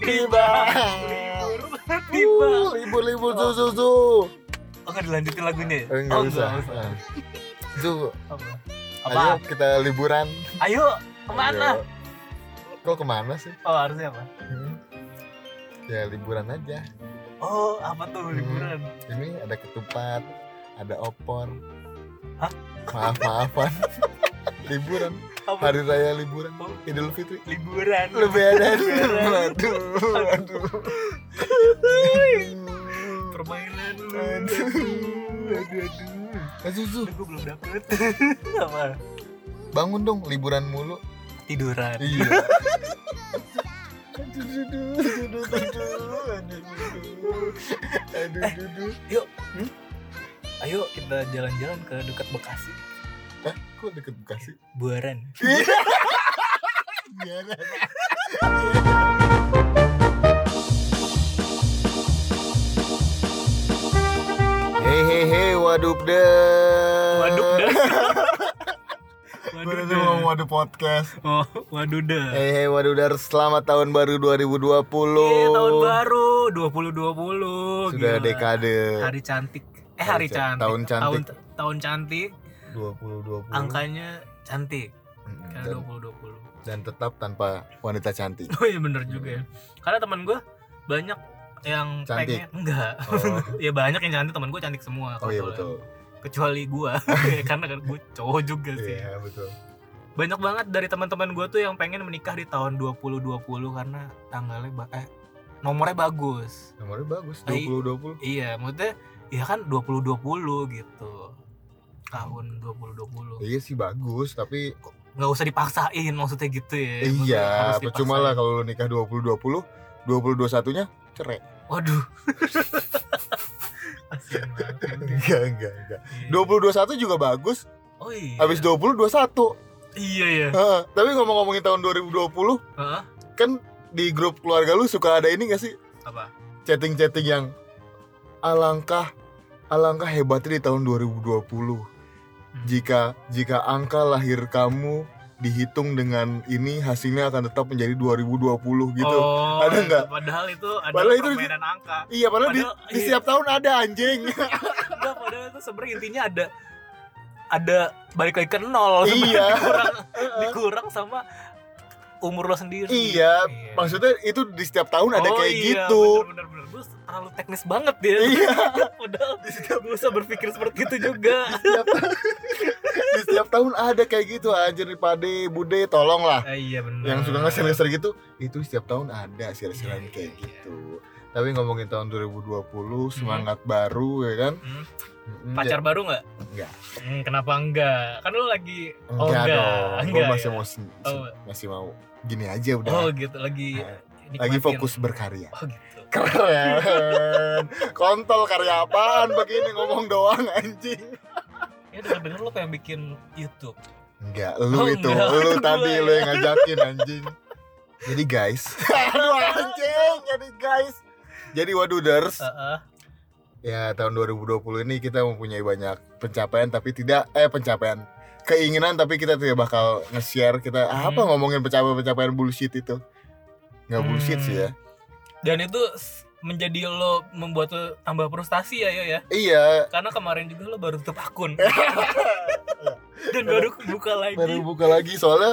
tiba. Libur tiba. Uh, libur libur su su su. Oh dilanjutin lagunya ya? Eh, Enggak oh, usah. usah. Ah. Su, Apa? ayo kita liburan. Ayo, ke mana? Ayo. Kok ke mana sih? Oh harusnya apa? Hmm. Ya liburan aja. Oh apa tuh Hmm. liburan? Ini ada ketupat, ada opor. Hah? Maaf maafan. liburan. Apa? Hari raya liburan. Oh. Idul Fitri. Liburan. Lebih ada. Liburan. Aduh, aduh. Permainan. Aduh, aduh, aduh. Eh, Aduh, gue belum dapet. apa? bangun dong, liburan mulu. Tiduran. Iya. Aduh, aduh, aduh, aduh, aduh, aduh, aduh, aduh. Yuk. Hmm? Ayo kita jalan-jalan ke dekat Bekasi. Hah? Kok deket Bekasi? Buaran. Biaran. Hei hei hei waduh deh. Waduh dah. Gue Waduh ngomong dah. waduh podcast. Oh, waduh dah. Hei hei waduh dar selamat tahun baru 2020. Iya, tahun baru 2020. Sudah Gila. dekade Hari cantik. Eh, Hari hari can- cantik. tahun cantik. Tahun, tahun cantik. 2020. Angkanya cantik. Mm, Karena Dan, 2020. dan tetap tanpa wanita cantik. Oh iya bener juga ya. Karena teman gue banyak yang Cantik? pengen enggak. Oh, ya banyak yang cantik teman gue cantik semua. oh iya betul. Kecuali gue. Karena kan gue cowok juga sih. Iya betul. Banyak banget dari teman-teman gue tuh yang pengen menikah di tahun 2020 karena tanggalnya ba- eh nomornya bagus. Nomornya bagus Ai- 2020. Iya, maksudnya ya kan 2020 gitu. Tahun 2020. Iya sih bagus, tapi Nggak usah dipaksain maksudnya gitu ya. Iya, percuma lah kalau lu nikah 2020, 2021-nya cerai. Waduh. Enggak, enggak, enggak. Iya. 2021 juga bagus. Oh iya. Habis 20 21. Iya ya. Heeh, tapi ngomong-ngomongin tahun 2020, Heeh. kan di grup keluarga lu suka ada ini gak sih? Apa? Chatting-chatting yang alangkah alangkah hebatnya di tahun 2020. Hmm. Jika jika angka lahir kamu dihitung dengan ini hasilnya akan tetap menjadi 2020 gitu. Oh, Ada nggak? Padahal itu ada Padahal itu- permainan angka. Iya, padahal, di, Padahal- di iya. setiap tahun ada anjing. Enggak, padahal itu sebenarnya intinya ada ada balik lagi ke nol. Iya. dikurang, dikurang sama umur lo sendiri. Iya, Maksudnya itu di setiap tahun ada Oh kayak iya, gitu. Bener, bener, bener. Terlalu teknis banget dia. Iya. Padahal gue usah berpikir seperti itu juga. Setiap, di setiap tahun ada kayak gitu anjir nih Pade, Bude, tolong lah. Ah, iya benar. Yang suka nge-share gitu, itu setiap tahun ada share-sharean Iya, kayak iya, gitu. Tapi ngomongin tahun 2020, semangat baru ya kan? Hmm. Mm-mm, Pacar baru nggak? Enggak. Hmm, kenapa enggak? Kan lu lagi oh Enggak, enggak, dong. Gue masih ya? mau Oh. masih mau gini aja udah. Oh gitu lagi Lagi nikmatin. fokus berkarya. Oh gitu. Keren. Kontol karya apaan begini ngomong doang anjing. Ya denger denger lu pengen bikin YouTube. Enggak, lu Oh, itu, enggak, lu tadi ya. lu yang ngajakin anjing. Jadi guys, aduh anjing, jadi guys. Jadi waduders, Heeh. ya tahun 2020 ini kita mempunyai banyak pencapaian tapi tidak eh pencapaian keinginan tapi kita tidak bakal nge-share kita Hmm. apa ngomongin pencapaian-pencapaian bullshit itu. Nggak bullshit Hmm. sih ya. Dan itu menjadi lo membuat lo tambah frustasi ya yo ya. Iya, Karena kemarin juga lo baru tutup akun. Dan baru buka lagi. baru buka lagi soalnya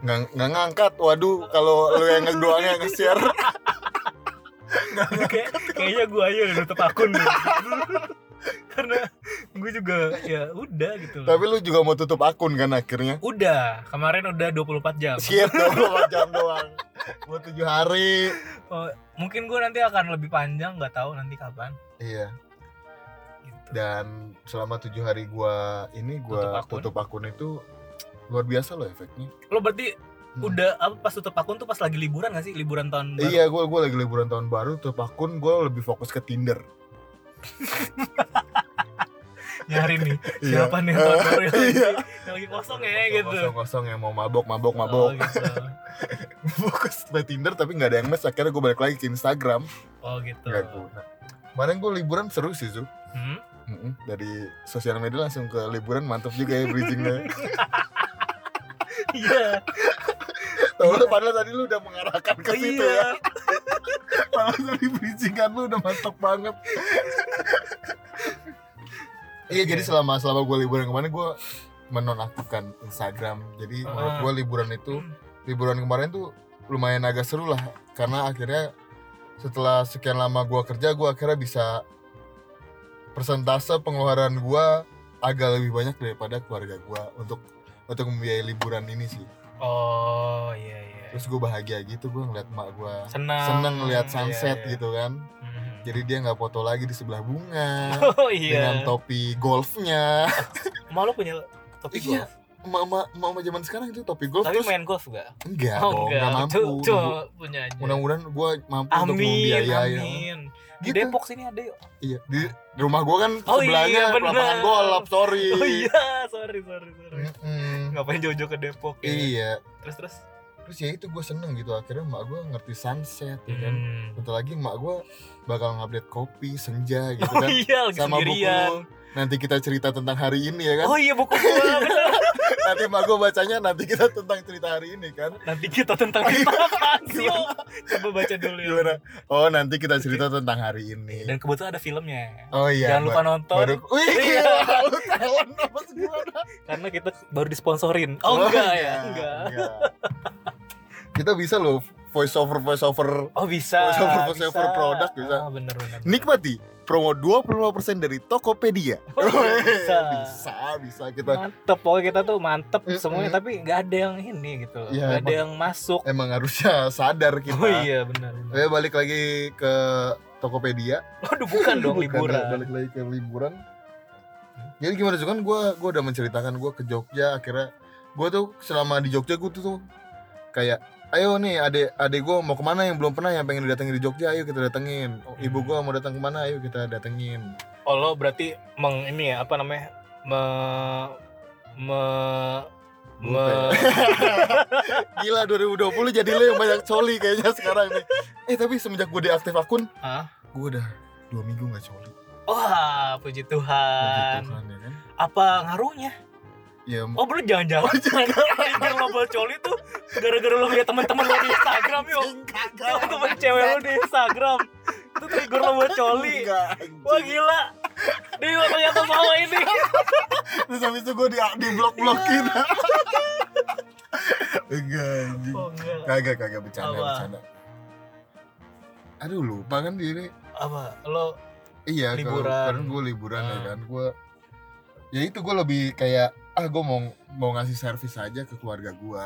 nggak nggak ngangkat. Waduh, kalau lu yang doangnya nge-share Kayak kayaknya gue aja udah tutup akun. Karena gue juga ya udah gitu loh. tapi lu juga mau tutup akun kan akhirnya. Udah, kemarin udah 24 jam. Shit, 24 jam doang. Buat 7 hari. Oh, mungkin gue nanti akan lebih panjang, nggak tahu nanti kapan. Iya. Gitu. Dan selama 7 hari gua ini gua Tutup akun. tutup akun itu luar biasa loh efeknya. Lo berarti Hmm. udah apa pas tutup akun tuh pas lagi liburan gak sih? Liburan tahun baru. Iya, gua gua lagi liburan tahun baru tutup akun, gua lebih fokus ke Tinder. Nyari nih. Iya. Siapa nih yang baru yang lagi, Iya. yang lagi kosong ya gitu. Kosong-kosong yang mau mabok, mabok, Oh, mabok. gitu. fokus ke Tinder tapi nggak ada yang match. Akhirnya gua balik lagi ke Instagram. Oh gitu. Nggak guna. Kemarin gua liburan seru sih, Zu. Hmm? Mm-mm. Dari sosial media langsung ke liburan mantap juga ya bridgingnya. Iya. Tahu padahal tadi lu udah mengarahkan ke situ iya. ya. Padahal tadi bridgingan lu udah mantap banget. iya, jadi selama selama gue liburan kemarin gue menonaktifkan Instagram. Jadi menurut Ah. gue liburan itu liburan kemarin tuh lumayan agak seru lah karena akhirnya setelah sekian lama gue kerja gue akhirnya bisa persentase pengeluaran gue agak lebih banyak daripada keluarga gue untuk untuk membiayai liburan ini sih Oh iya iya. terus gue bahagia gitu gue ngeliat emak gue senang. seneng ngeliat Iya, sunset iya. gitu kan Mhm. jadi dia nggak foto lagi di sebelah bunga Oh iya. dengan topi golfnya Emak lu punya topi Iya. golf? mama mama zaman sekarang itu topi golf Tapi terus main golf gak? enggak oh dong enggak, nggak mampu punya aja. mudah-mudahan gue mampu untuk Amin, membiayai amin. Di Gitu. Depok sini ada yuk. Iya, di, di rumah gua kan Oh sebelahnya iya, bener. lapangan golf, sorry. Oh iya, sorry sorry sorry. Mm-mm. Ngapain jauh-jauh ke Depok ya? Iya, Terus terus. terus ya itu gue seneng gitu akhirnya emak gue ngerti sunset ya kan. Hmm. Bentar lagi emak gue bakal ngupdate kopi senja gitu Oh kan. iya, Sama sendirian. buku. Nanti kita cerita tentang hari ini ya kan. Oh iya buku gua. bener. Nanti emak gue bacanya nanti kita tentang cerita hari ini kan. Nanti kita tentang kita apaan sih? Coba baca dulu ya. Gimana? Oh nanti kita cerita tentang hari ini. Dan kebetulan ada filmnya. Oh iya. Jangan lupa nonton. Baru, wih, Iya. talent apa gimana? Karena kita baru disponsorin. Oh, enggak ya? Enggak. enggak. Kita bisa loh voice over voice over Oh bisa. Voice over- voice over produk bisa. Oh, bener bener. nikmati promo 25% dari Tokopedia. Oh, bisa. bisa, bisa kita Mantep, pokoknya kita tuh mantep Mm-mm. semuanya tapi nggak ada yang ini gitu. Iya, Nggak ada yang masuk. emang harusnya sadar kita. Oh iya benar. Saya balik lagi ke Tokopedia. Waduh bukan dong Bukan, liburan. Balik lagi ke liburan. Jadi gimana tuh kan gue gua udah menceritakan gue ke Jogja akhirnya gue tuh selama di Jogja gue tuh, tuh kayak ayo nih adek adek gue mau ke mana yang belum pernah yang pengen didatengin di Jogja ayo kita datengin oh, ibu gue mau datang ke mana ayo kita datengin Oh lo berarti meng ini ya apa namanya me me me Gila 2020 jadi lo yang banyak coli kayaknya sekarang nih Eh tapi semenjak gue deaktif akun Hah? Gue udah dua minggu gak coli Wah puji Puji Tuhan. Tuhan ya kan Apa ngaruhnya? Ya Oh bener jangan-jangan lo buat coli tuh gara-gara lo liat teman-teman lo di Instagram yuk. Temen cewek lo di Instagram itu trigger lo buat coli. Enggak Wah gila. Dia ternyata sama ini. Terus habis itu gue di, di blok-blokin Enggak Oh enggak. Kagak kagak bercanda Apa? bercanda Aduh lupa kan diri Apa? Lo Iya Liburan. Karena gue liburan ya kan Gue Ya itu gue lebih kayak Ah gue mau mau ngasih servis aja ke keluarga gue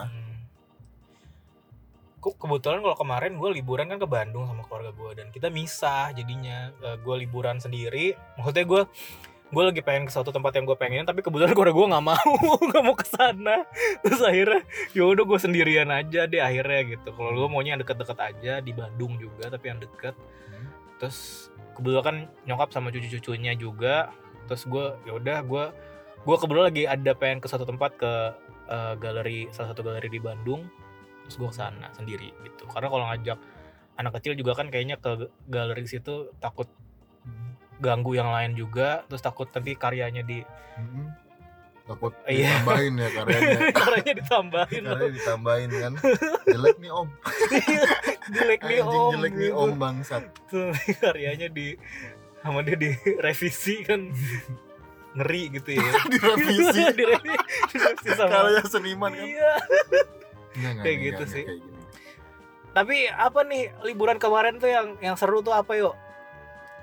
Kok kebetulan kalau kemarin gue liburan kan ke Bandung sama keluarga gue dan kita misah jadinya. Gue liburan sendiri. Maksudnya gue gue lagi pengen ke suatu tempat yang gue pengen tapi kebetulan keluarga gue nggak mau nggak mau ke sana. Terus akhirnya ya udah gue sendirian aja deh akhirnya gitu. Kalau gue maunya yang deket-deket aja di Bandung juga tapi yang deket. Terus kebetulan kan nyokap sama cucu-cucunya juga terus gue ya udah gue gue kebetulan lagi ada pengen ke satu tempat ke eh, galeri salah satu galeri di Bandung terus gue ke sana sendiri gitu karena kalau ngajak anak kecil juga kan kayaknya ke galeri situ takut ganggu yang lain juga terus takut nanti karyanya di Mm-mm. Takut Iya. ditambahin ya karyanya karyanya ditambahin. Karyanya ditambahin kan Jelek nih om jelek nih om jelek nih gitu. om bangsat karyanya di sama dia direvisi kan. Ngeri gitu ya. Direvisi. Direvisi, sama Karya seniman kan. Iya. Enggak, enggak, Kayak gitu sih. kayak tapi apa nih liburan kemarin tuh yang yang seru tuh apa yuk?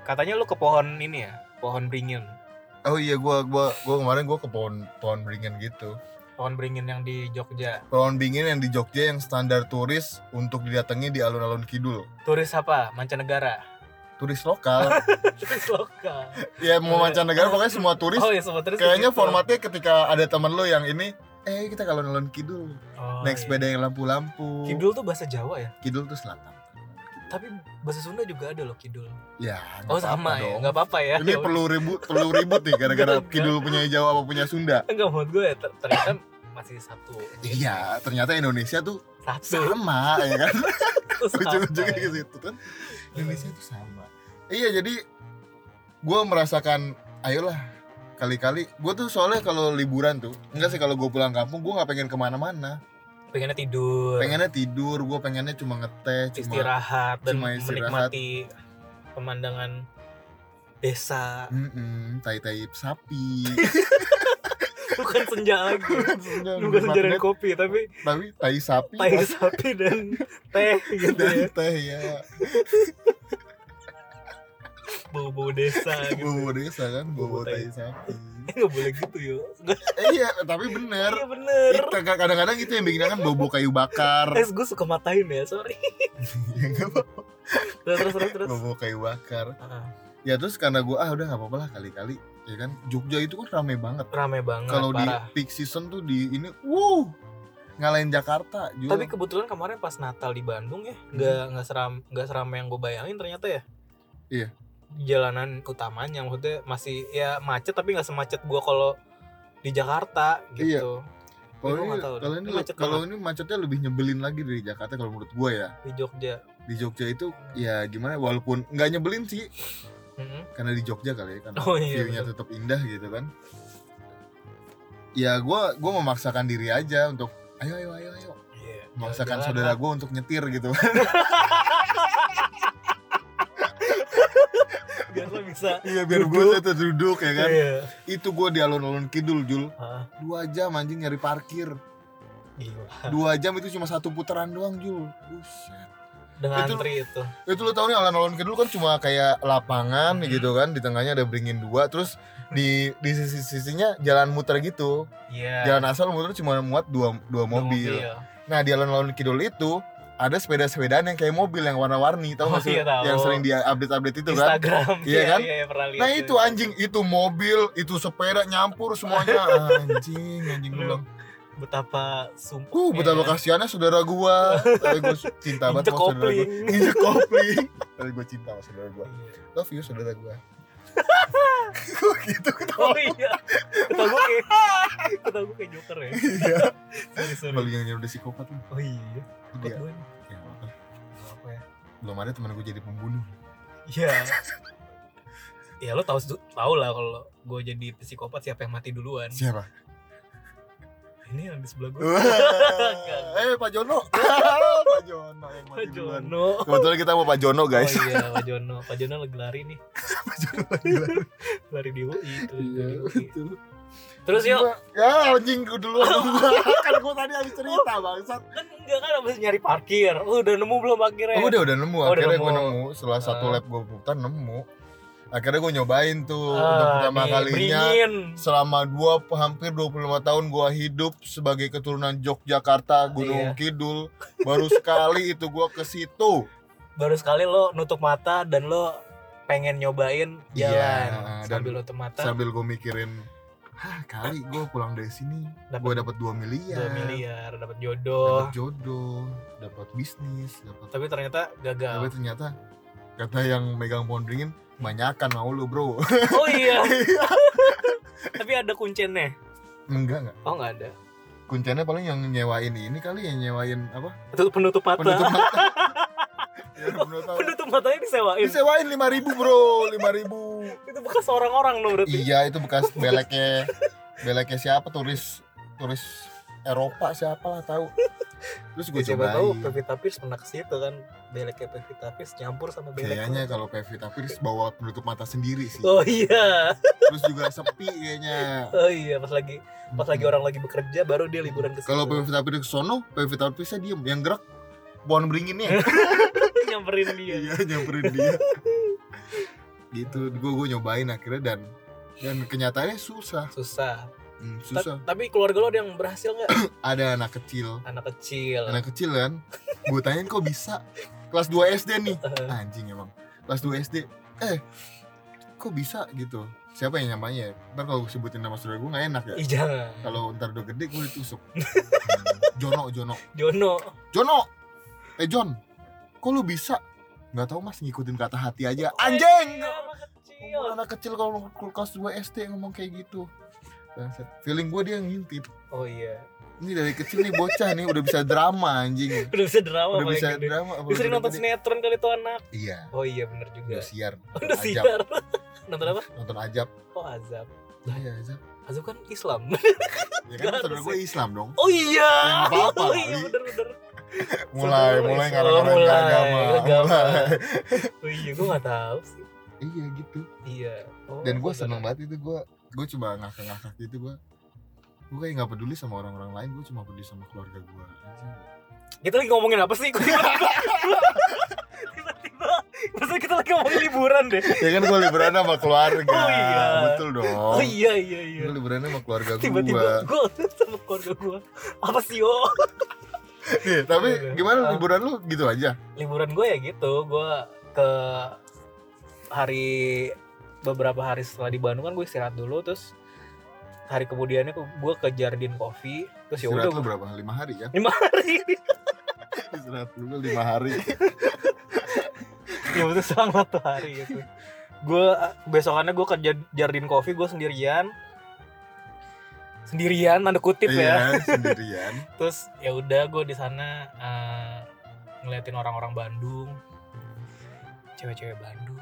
Katanya lu ke pohon ini ya pohon beringin. Oh iya gua gua gua kemarin gua ke pohon pohon beringin gitu. Pohon beringin yang di Jogja. Pohon beringin yang di Jogja yang standar turis untuk didatangi di alun-alun kidul. Turis apa? Mancanegara Turis lokal. Turis lokal. Ya mau mancanegara pokoknya semua turis. Oh ya semua turis Kayaknya gitu. formatnya ketika ada temen lo yang ini Eh kita ke alun-alun kidul. Oh, Naik iya. sepeda yang lampu-lampu. Kidul tuh bahasa Jawa ya? Kidul tuh selatan. Tapi bahasa Sunda juga ada loh kidul. Ya oh sama apa-apa ya? dong. nggak apa-apa ya? Ini perlu ribut perlu ribut nih gara-gara kidul punya Jawa apa punya Sunda. Enggak menurut gue ya, ter- ternyata masih satu. Iya ternyata Indonesia tuh satu. sama ya kan? Apa ujung-ujungnya ya? ke situ kan. Indonesia itu sama iya jadi gue merasakan ayolah kali-kali. Gue tuh soalnya kalau liburan tuh enggak sih kalau gue pulang kampung gue nggak pengen ke mana-mana. Pengennya tidur. Pengennya tidur gue pengennya cuma ngeteh cuma istirahat dan cuma istirahat. menikmati pemandangan desa. Mm-mm, tai tai sapi. Bukan senja lagi. Senja, bukan senja dan kopi tapi tapi tai sapi. tai sapi dan teh gitu dan ya. teh ya bau-bau desa gitu bobo desa kan bobo Bobo tai. sapi. Eh, nggak boleh gitu yo. Eh, iya tapi bener. Iya bener. Kadang-kadang itu yang bikin kan bobo kayu bakar. Es gue suka matain ya sorry. Ya, apa-apa. terus terus terus bobo kayu bakar. Ah, ya terus karena gue ah udah nggak apa-apa lah kali-kali ya kan. Jogja itu kan rame banget. Rame banget kalau di peak season tuh di ini wow ngalahin Jakarta juga tapi kebetulan kemarin pas Natal di Bandung ya Hmm. nggak nggak seram nggak seram yang gue bayangin ternyata ya. Iya. Jalanan utamanya maksudnya masih ya macet tapi nggak semacet gua kalau di Jakarta Iya. gitu. Kalau Gua ini nggak tahu deh. kalau ini Ini macet kalau ini macetnya lebih nyebelin lagi dari Jakarta kalau menurut gue ya. Di Jogja. Di Jogja itu ya gimana walaupun nggak nyebelin sih. Mm-mm. karena di Jogja kali ya karena Oh, iya, viewnya tetap indah gitu kan. Ya gue gua memaksakan diri aja untuk ayo ayo ayo ayo. Iya, memaksakan jalan-jalan saudara lah. gue untuk nyetir gitu bisa iya biar gue tetap duduk ya kan? Iya. itu gue di alun-alun kidul Jul. Dua jam anjing nyari parkir. Gila. Dua jam itu cuma satu putaran doang Jul. Buset. Dengan Itu- antri itu. Itu lo tau nih alun-alun kidul kan cuma kayak lapangan Hmm. gitu kan? Di tengahnya ada beringin dua terus di di sisi sisinya jalan muter gitu. Iya. Jalan asal muter cuma muat dua dua Dua mobil. Nah di alun-alun kidul itu ada sepeda-sepedaan yang kayak mobil yang warna-warni tau Oh, gak sih iya, tahu. yang sering dia update-update itu kan Instagram Iya kan? iya, iya, nah itu anjing itu mobil itu sepeda nyampur semuanya anjing anjing gue bilang betapa sumpah Uh, betapa kasihannya saudara gua. Tapi gua cinta banget sama saudara gua. Injek kopling. Tapi gua cinta sama saudara gua. Iya. Love you saudara gua. Kok gitu ketawa? Oh iya, kata gue kayak, kata gue kayak Joker ya. Iya. Sorry sorry. Balik yang udah psikopat. Oh iya, Gue nih. Ya, apa. Apa ya? Belum ada teman gua jadi pembunuh. Iya. Ya lo tahu tahu lah kalau gue jadi psikopat siapa yang mati duluan. Siapa? Ini yang di sebelah gue. eh Pak Jono. Pak Jono yang mati Pak duluan. Jono. Kebetulan kita mau Pak Jono guys. Oh iya, Pak Jono. Pak Jono lagi lari nih, Pak Jono lagi lari. lari di UI itu. Iya, betul. Terus yuk, Ya anjing gua duluan. kan gua tadi habis cerita bangsat. kan enggak kan habis nyari parkir. Udah nemu belum parkirnya? Oh, udah udah nemu. Oh, Akhirnya gue nemu. Setelah satu Ah. lap gue putar nemu. Akhirnya gue nyobain tuh Ah, untuk pertama nih, kalinya. beringin. Selama dua hampir 25 tahun gue hidup sebagai keturunan Yogyakarta Gunung Iya. Kidul. Baru sekali itu gue ke situ. Baru sekali lo nutup mata dan lo pengen nyobain jalan dan sambil nutup mata. Sambil gue mikirin, Hah, kali gue pulang dari sini, gue dapat 2 miliar, 2 miliar, dapat jodoh. dapat jodoh, dapat bisnis, dapat. Tapi ternyata Tapi gagal. ternyata kata yang megang pohon beringin, banyakan mau lu bro. Oh iya. Tapi ada kuncennya. Enggak enggak. Oh nggak ada. Kuncinya paling yang nyewain ini kali yang nyewain apa? Penutup mata. Penutup mata. ya, penutup mata. Penutup matanya disewain. Disewain lima ribu bro, lima ribu. Itu bekas orang-orang lo berarti. Iya itu bekas beleknya, beleknya siapa turis turis Eropa siapa lah tahu. Terus gue Ya, siapa tahu. Pevita Pierce pernah ke situ kan. Beleknya Pevita Pierce nyampur sama belek. Kayaknya kalau Pevita Pierce bawa penutup mata sendiri sih. Oh iya. Terus juga sepi kayaknya. Oh iya pas lagi pas lagi orang lagi bekerja baru dia liburan ke. Kalau Pevita Pierce ke sono, Pevita Pierce diem, yang gerak pohon beringinnya. nyamperin dia. iya nyamperin dia gitu. Gue gue nyobain akhirnya dan dan kenyataannya susah. Susah. Hmm, Ta- susah. tapi keluarga lo ada yang berhasil nggak? ada anak kecil. Anak kecil. anak kecil kan? Gue tanyain kok bisa? Kelas 2 SD nih. Anjing emang. Kelas 2 SD eh kok bisa? Gitu. Siapa yang nyamanya? Ya ntar kalau gue sebutin nama saudara gue gak enak ya? Jangan. kalau ntar udah gede gue ditusuk. Jono Jono. Jono. Jono! Eh John kok lu bisa nggak tahu mas ngikutin kata hati aja anjing Iya, anak kecil. Ngomong anak kecil kalau kelas 2 SD ngomong kayak gitu feeling gue dia ngintip Oh iya. ini dari kecil nih bocah nih udah bisa drama anjing Udah bisa drama udah bisa gede. drama apalagi sering nonton sinetron kali tuh anak. iya Oh iya bener juga. udah siar Udah Ajab. siar. nonton apa? nonton ajab Oh azab. iya Zap. Azab kan Islam ya kan Gak saudara gue Islam dong oh iya Ya, nggak apa-apa oh iya kali. bener-bener mulai mulai ngarang-ngarang Mulai, agama mulai. oh iya gue gak tahu sih. Iya gitu. Iya. Oh, dan gue seneng banget itu gue gue cuma ngakak-ngakak gitu gue gue kayak nggak peduli sama orang-orang lain gue cuma peduli sama keluarga gue aja kita lagi ngomongin apa sih? Tiba-tiba masa kita lagi ngomongin liburan deh. Ya kan gue liburan sama keluarga. Oh iya. betul dong. Oh iya iya iya. Gue liburan sama keluarga tiba-tiba gue gue sama keluarga gue apa sih yo Iya, tapi Iya, iya. gimana Ah. liburan lu gitu aja? Liburan gue ya gitu gue ke hari beberapa hari setelah di Bandung kan gue istirahat dulu terus hari kemudiannya gue ke Jardin Coffee terus ya udah berapa? Lima hari kan lima hari. Istirahat dulu lima hari. Ya betul selang satu hari gitu. Gue besokannya gue ke Jar- Jardin Coffee gue sendirian sendirian tanda kutip ya. Iya sendirian. Terus ya udah gue di sana eh, ngeliatin orang-orang Bandung cewek-cewek Bandung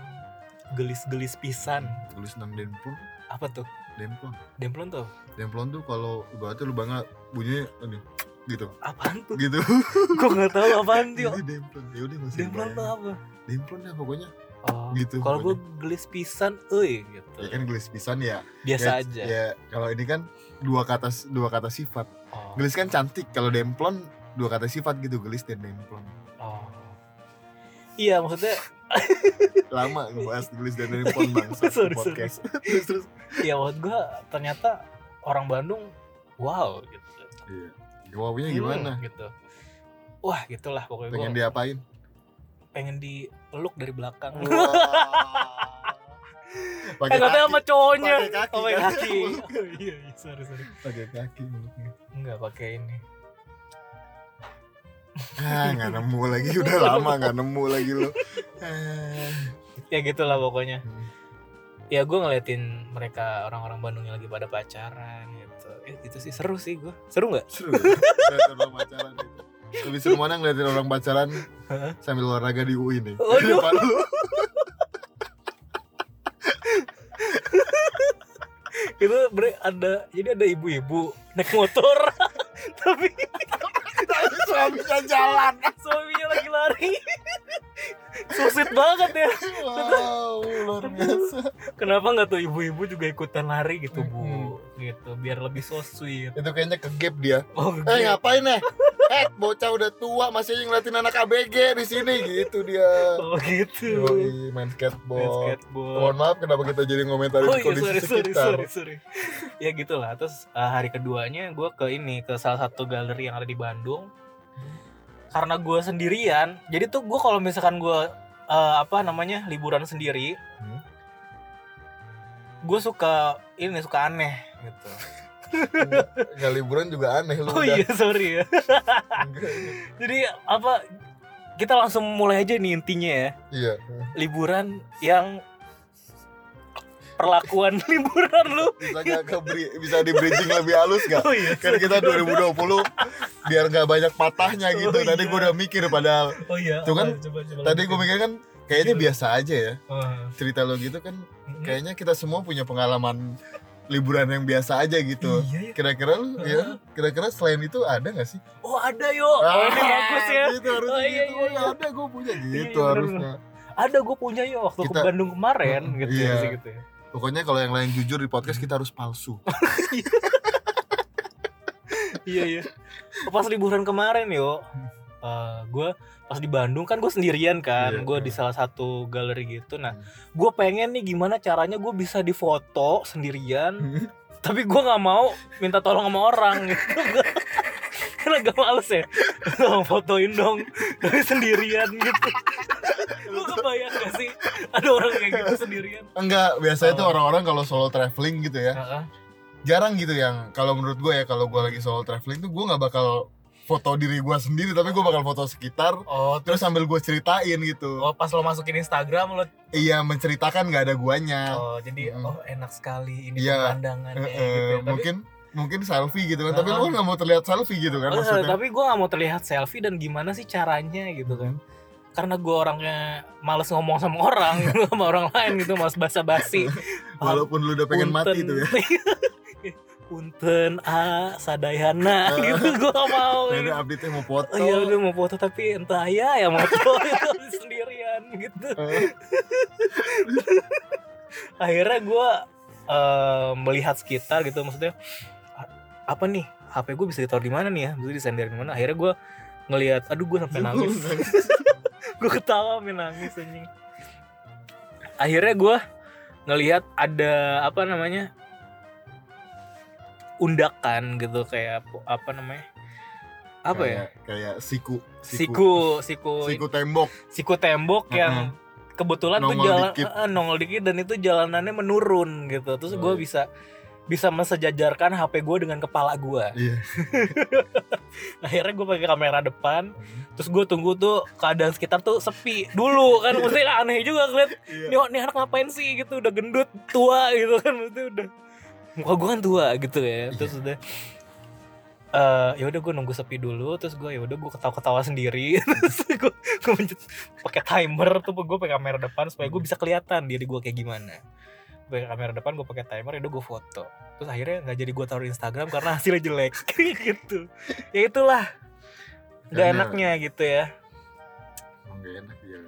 gelis-gelis pisan. Tulis tentang demplon apa tuh? Demplon demplon tuh? Demplon tuh kalau ibaratnya lu banget bunyinya ini gitu. Apaan tuh? Gitu. Gue nggak tahu apaan tuh demplon. Ya udah masih demplon tuh apa? Demplon ya pokoknya oh, Gitu kalau gue gelis pisan euy gitu. Ya kan gelis pisan ya. Biasa ya, aja. ya kalau ini kan dua kata dua kata sifat. Oh, gelis kan cantik kalau demplon dua kata sifat gitu gelis dan demplon. Oh. iya maksudnya lama ngebahas gelis dan demplon bang Sorry, satu podcast. Terus terus. Iya maksud gue ternyata orang Bandung wow gitu. iya. Wawunya gimana? Hmm, gitu. Wah gitulah pokoknya gue pengen pengen, diapain? Pengen dipeluk dari belakang. Wah. Eh pakai katanya sama kaki cowoknya. Pakai kaki, kaki. Iya, iya, sorry sorry. pakai kaki mulutnya Enggak pakai ini. ah nggak nemu lagi udah lama nggak nemu lagi lo. Ya gitulah pokoknya. Hmm. Ya gue ngeliatin mereka orang-orang Bandung yang lagi pada pacaran gitu. Eh, itu sih seru sih gue. Seru nggak? seru ya pacaran itu lebih seru mana ngeliatin orang pacaran sambil olahraga di UI nih. Waduh. di depan lu. Itu bre ada jadi ada ibu-ibu naik motor. Tapi tapi suaminya jalan. Suaminya lagi lari. Sweet banget ya. wow luar biasa Kenapa nggak tuh ibu-ibu juga ikutan lari gitu bu, Hmm. gitu biar lebih so sweet. itu kayaknya ke gap dia Oh, eh ngapain nih eh bocah udah tua masih aja ngeliatin anak ABG di sini gitu dia oh gitu. Yoi, main Main skateboard skateboard. mohon maaf kenapa kita jadi ngomentarin Oh iya kondisi sorry sorry sekitar sorry sorry. ya gitulah. Terus uh, hari keduanya gue ke ini ke salah satu galeri yang ada di Bandung. Karena gue sendirian, jadi tuh gue kalau misalkan gue uh, apa namanya liburan sendiri, Hmm. gue suka ini suka aneh gitu. nggak liburan juga aneh lu Oh udah iya sorry ya. Jadi apa kita langsung mulai aja nih intinya ya. iya Liburan yang perlakuan liburan lu. bisa gak ke bisa di bridging lebih halus gak Oh iya. kan kita 2020 biar nggak banyak patahnya gitu Oh, tadi iya. gue udah mikir padahal Oh iya. Tuh kan, coba, coba tadi gue mikir kan kayaknya biasa aja ya Oh. cerita lo gitu kan kayaknya kita semua punya pengalaman liburan yang biasa aja gitu Iya ya. kira-kira lu ya kira-kira selain itu ada gak sih Oh ada yo. Oh, ini bagus ya. gitu harusnya Oh, iya, gitu iya, oh iya. ada gue punya gitu iya, bener, harusnya Ada gue punya yo waktu Kita- ke Bandung kemarin gitu Iya. ya, gitu ya. Pokoknya kalau yang lain jujur di podcast kita harus palsu Iya iya. Pas liburan kemarin yo. gue pas di Bandung kan gue sendirian kan, Iya, gue iya. di salah satu galeri gitu. Nah, Hmm. gue pengen nih gimana caranya gue bisa difoto sendirian Hmm. tapi gue nggak mau minta tolong sama orang gitu kan agak males ya tolong fotoin dong tapi sendirian gitu lu kebayang gak sih ada orang kayak gitu sendirian enggak biasanya tuh Oh. orang-orang kalau solo traveling gitu ya Heeh. jarang gitu yang kalau menurut gue ya kalau gue lagi solo traveling tuh gue nggak bakal foto diri gue sendiri tapi gue bakal foto sekitar oh terus sambil gue ceritain gitu oh pas lo masukin Instagram lo iya menceritakan nggak ada guanya oh jadi Mm. oh enak sekali ini Iya. pemandangannya Eh, gitu ya. Tapi- mungkin mungkin selfie gitu kan tapi Heeh. lu nggak mau terlihat selfie gitu kan Oh, maksudnya? tapi gue gak mau terlihat selfie dan gimana sih caranya gitu kan? Karena gue orangnya males ngomong sama orang gitu, sama orang lain gitu males basa-basi. Walaupun lu udah pengen mati tuh ya. Punten. A sadayana gitu gue gak mau. Nah, ada update mau foto. Oh iya udah mau foto tapi entah ya yang mau foto itu sendirian gitu. Eh, Akhirnya gue eh, melihat sekitar gitu maksudnya "A- apa nih? HP gue bisa ditaruh di mana nih ya? Bisa disender di mana? Akhirnya gue ngelihat aduh gue sampai nangis. Gue ketawa sampai nangis anjing. Akhirnya gue ngelihat ada apa namanya undakan gitu kayak apa namanya apa ya? Kayak- kayak siku siku. Siku siku. Tembok. Siku tembok yang kebetulan tuh Nongol jalan dikit. eh, nongol dikit dan itu jalanannya menurun gitu. Terus Oh, gue iya. bisa bisa mensejajarkan HP gue dengan kepala gue iya. Akhirnya gue pakai kamera depan terus gue tunggu tuh keadaan sekitar tuh sepi. Dulu kan maksudnya aneh juga ngeliat Iya. nih, nih anak ngapain sih? gitu udah gendut tua gitu kan maksudnya udah muka gue kan tua gitu ya. Terus Iya. udah eh ya udah gue nunggu sepi dulu terus gue ya udah gue ketawa-ketawa sendiri. Terus gue gue pakai timer tuh gue pakai kamera depan supaya gue bisa kelihatan diri gue kayak gimana pakai kamera depan gue pakai timer ya udah gue foto. Terus akhirnya nggak jadi gue taruh di Instagram karena hasilnya jelek. Gitu. Ya itulah. Nggak enaknya gitu ya. Emang gak enak ya.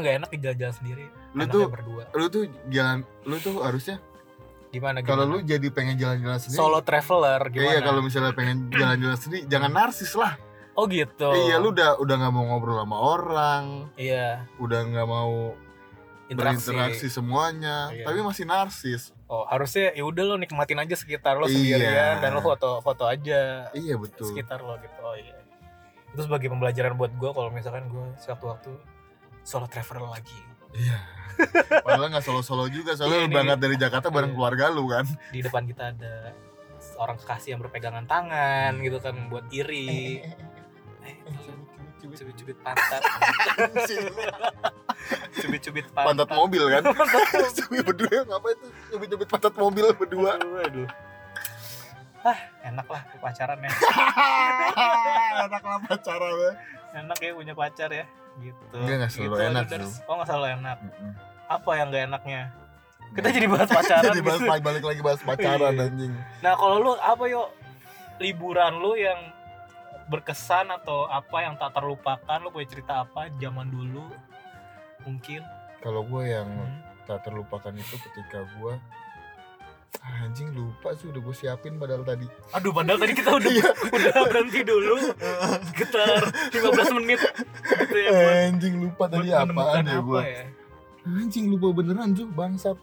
Nggak enak jalan-jalan sendiri. Lu tuh berdua. lu tuh jalan lu tuh harusnya gimana kalau lu jadi pengen jalan-jalan sendiri. Solo traveler gimana Iya kalau misalnya pengen jalan-jalan sendiri jangan narsis lah. oh gitu. Iya lu udah udah nggak mau ngobrol sama orang, iya. Udah nggak mau interaksi, berinteraksi semuanya, Iya. tapi masih narsis. oh harusnya ya udah lo nikmatin aja sekitar lo Iya. sendirian dan lo foto foto aja Iya betul. sekitar lo gitu oh iya itu sebagai pembelajaran buat gue kalau misalkan gue suatu waktu solo traveler lagi Iya. Padahal nggak solo-solo juga, soalnya Iya, lu berangkat dari Jakarta bareng Iya. keluarga lu kan. di depan kita ada orang kekasih yang berpegangan tangan gitu kan buat iri eh, cubit-cubit pantat cubit-cubit pantat, Pantat mobil kan? Cubit berdua ngapain tuh? Cubit-cubit pantat mobil berdua. aduh, aduh. ah enak lah pacaran ya Enak lah pacaran ya. enak ya punya pacar ya gitu Enggak, nggak selalu Gitu, enak. Bro. oh nggak selalu enak Mm-mm. apa yang nggak enaknya kita jadi bahas pacaran Jadi bahas gitu. balik lagi bahas pacaran Iya. anjing. nah kalau lu apa yuk liburan lu yang berkesan atau apa yang tak terlupakan? Lu punya cerita apa zaman dulu? Mungkin. Kalau gue yang Hmm. tak terlupakan itu ketika gue anjing lupa sih udah gue siapin padahal tadi. Aduh padahal tadi kita udah Iya. udah berhenti dulu. Sekitar 15 menit gitu ya buat, anjing lupa tadi apaan ya apa gue ya? Anjing lupa beneran tuh bangsat.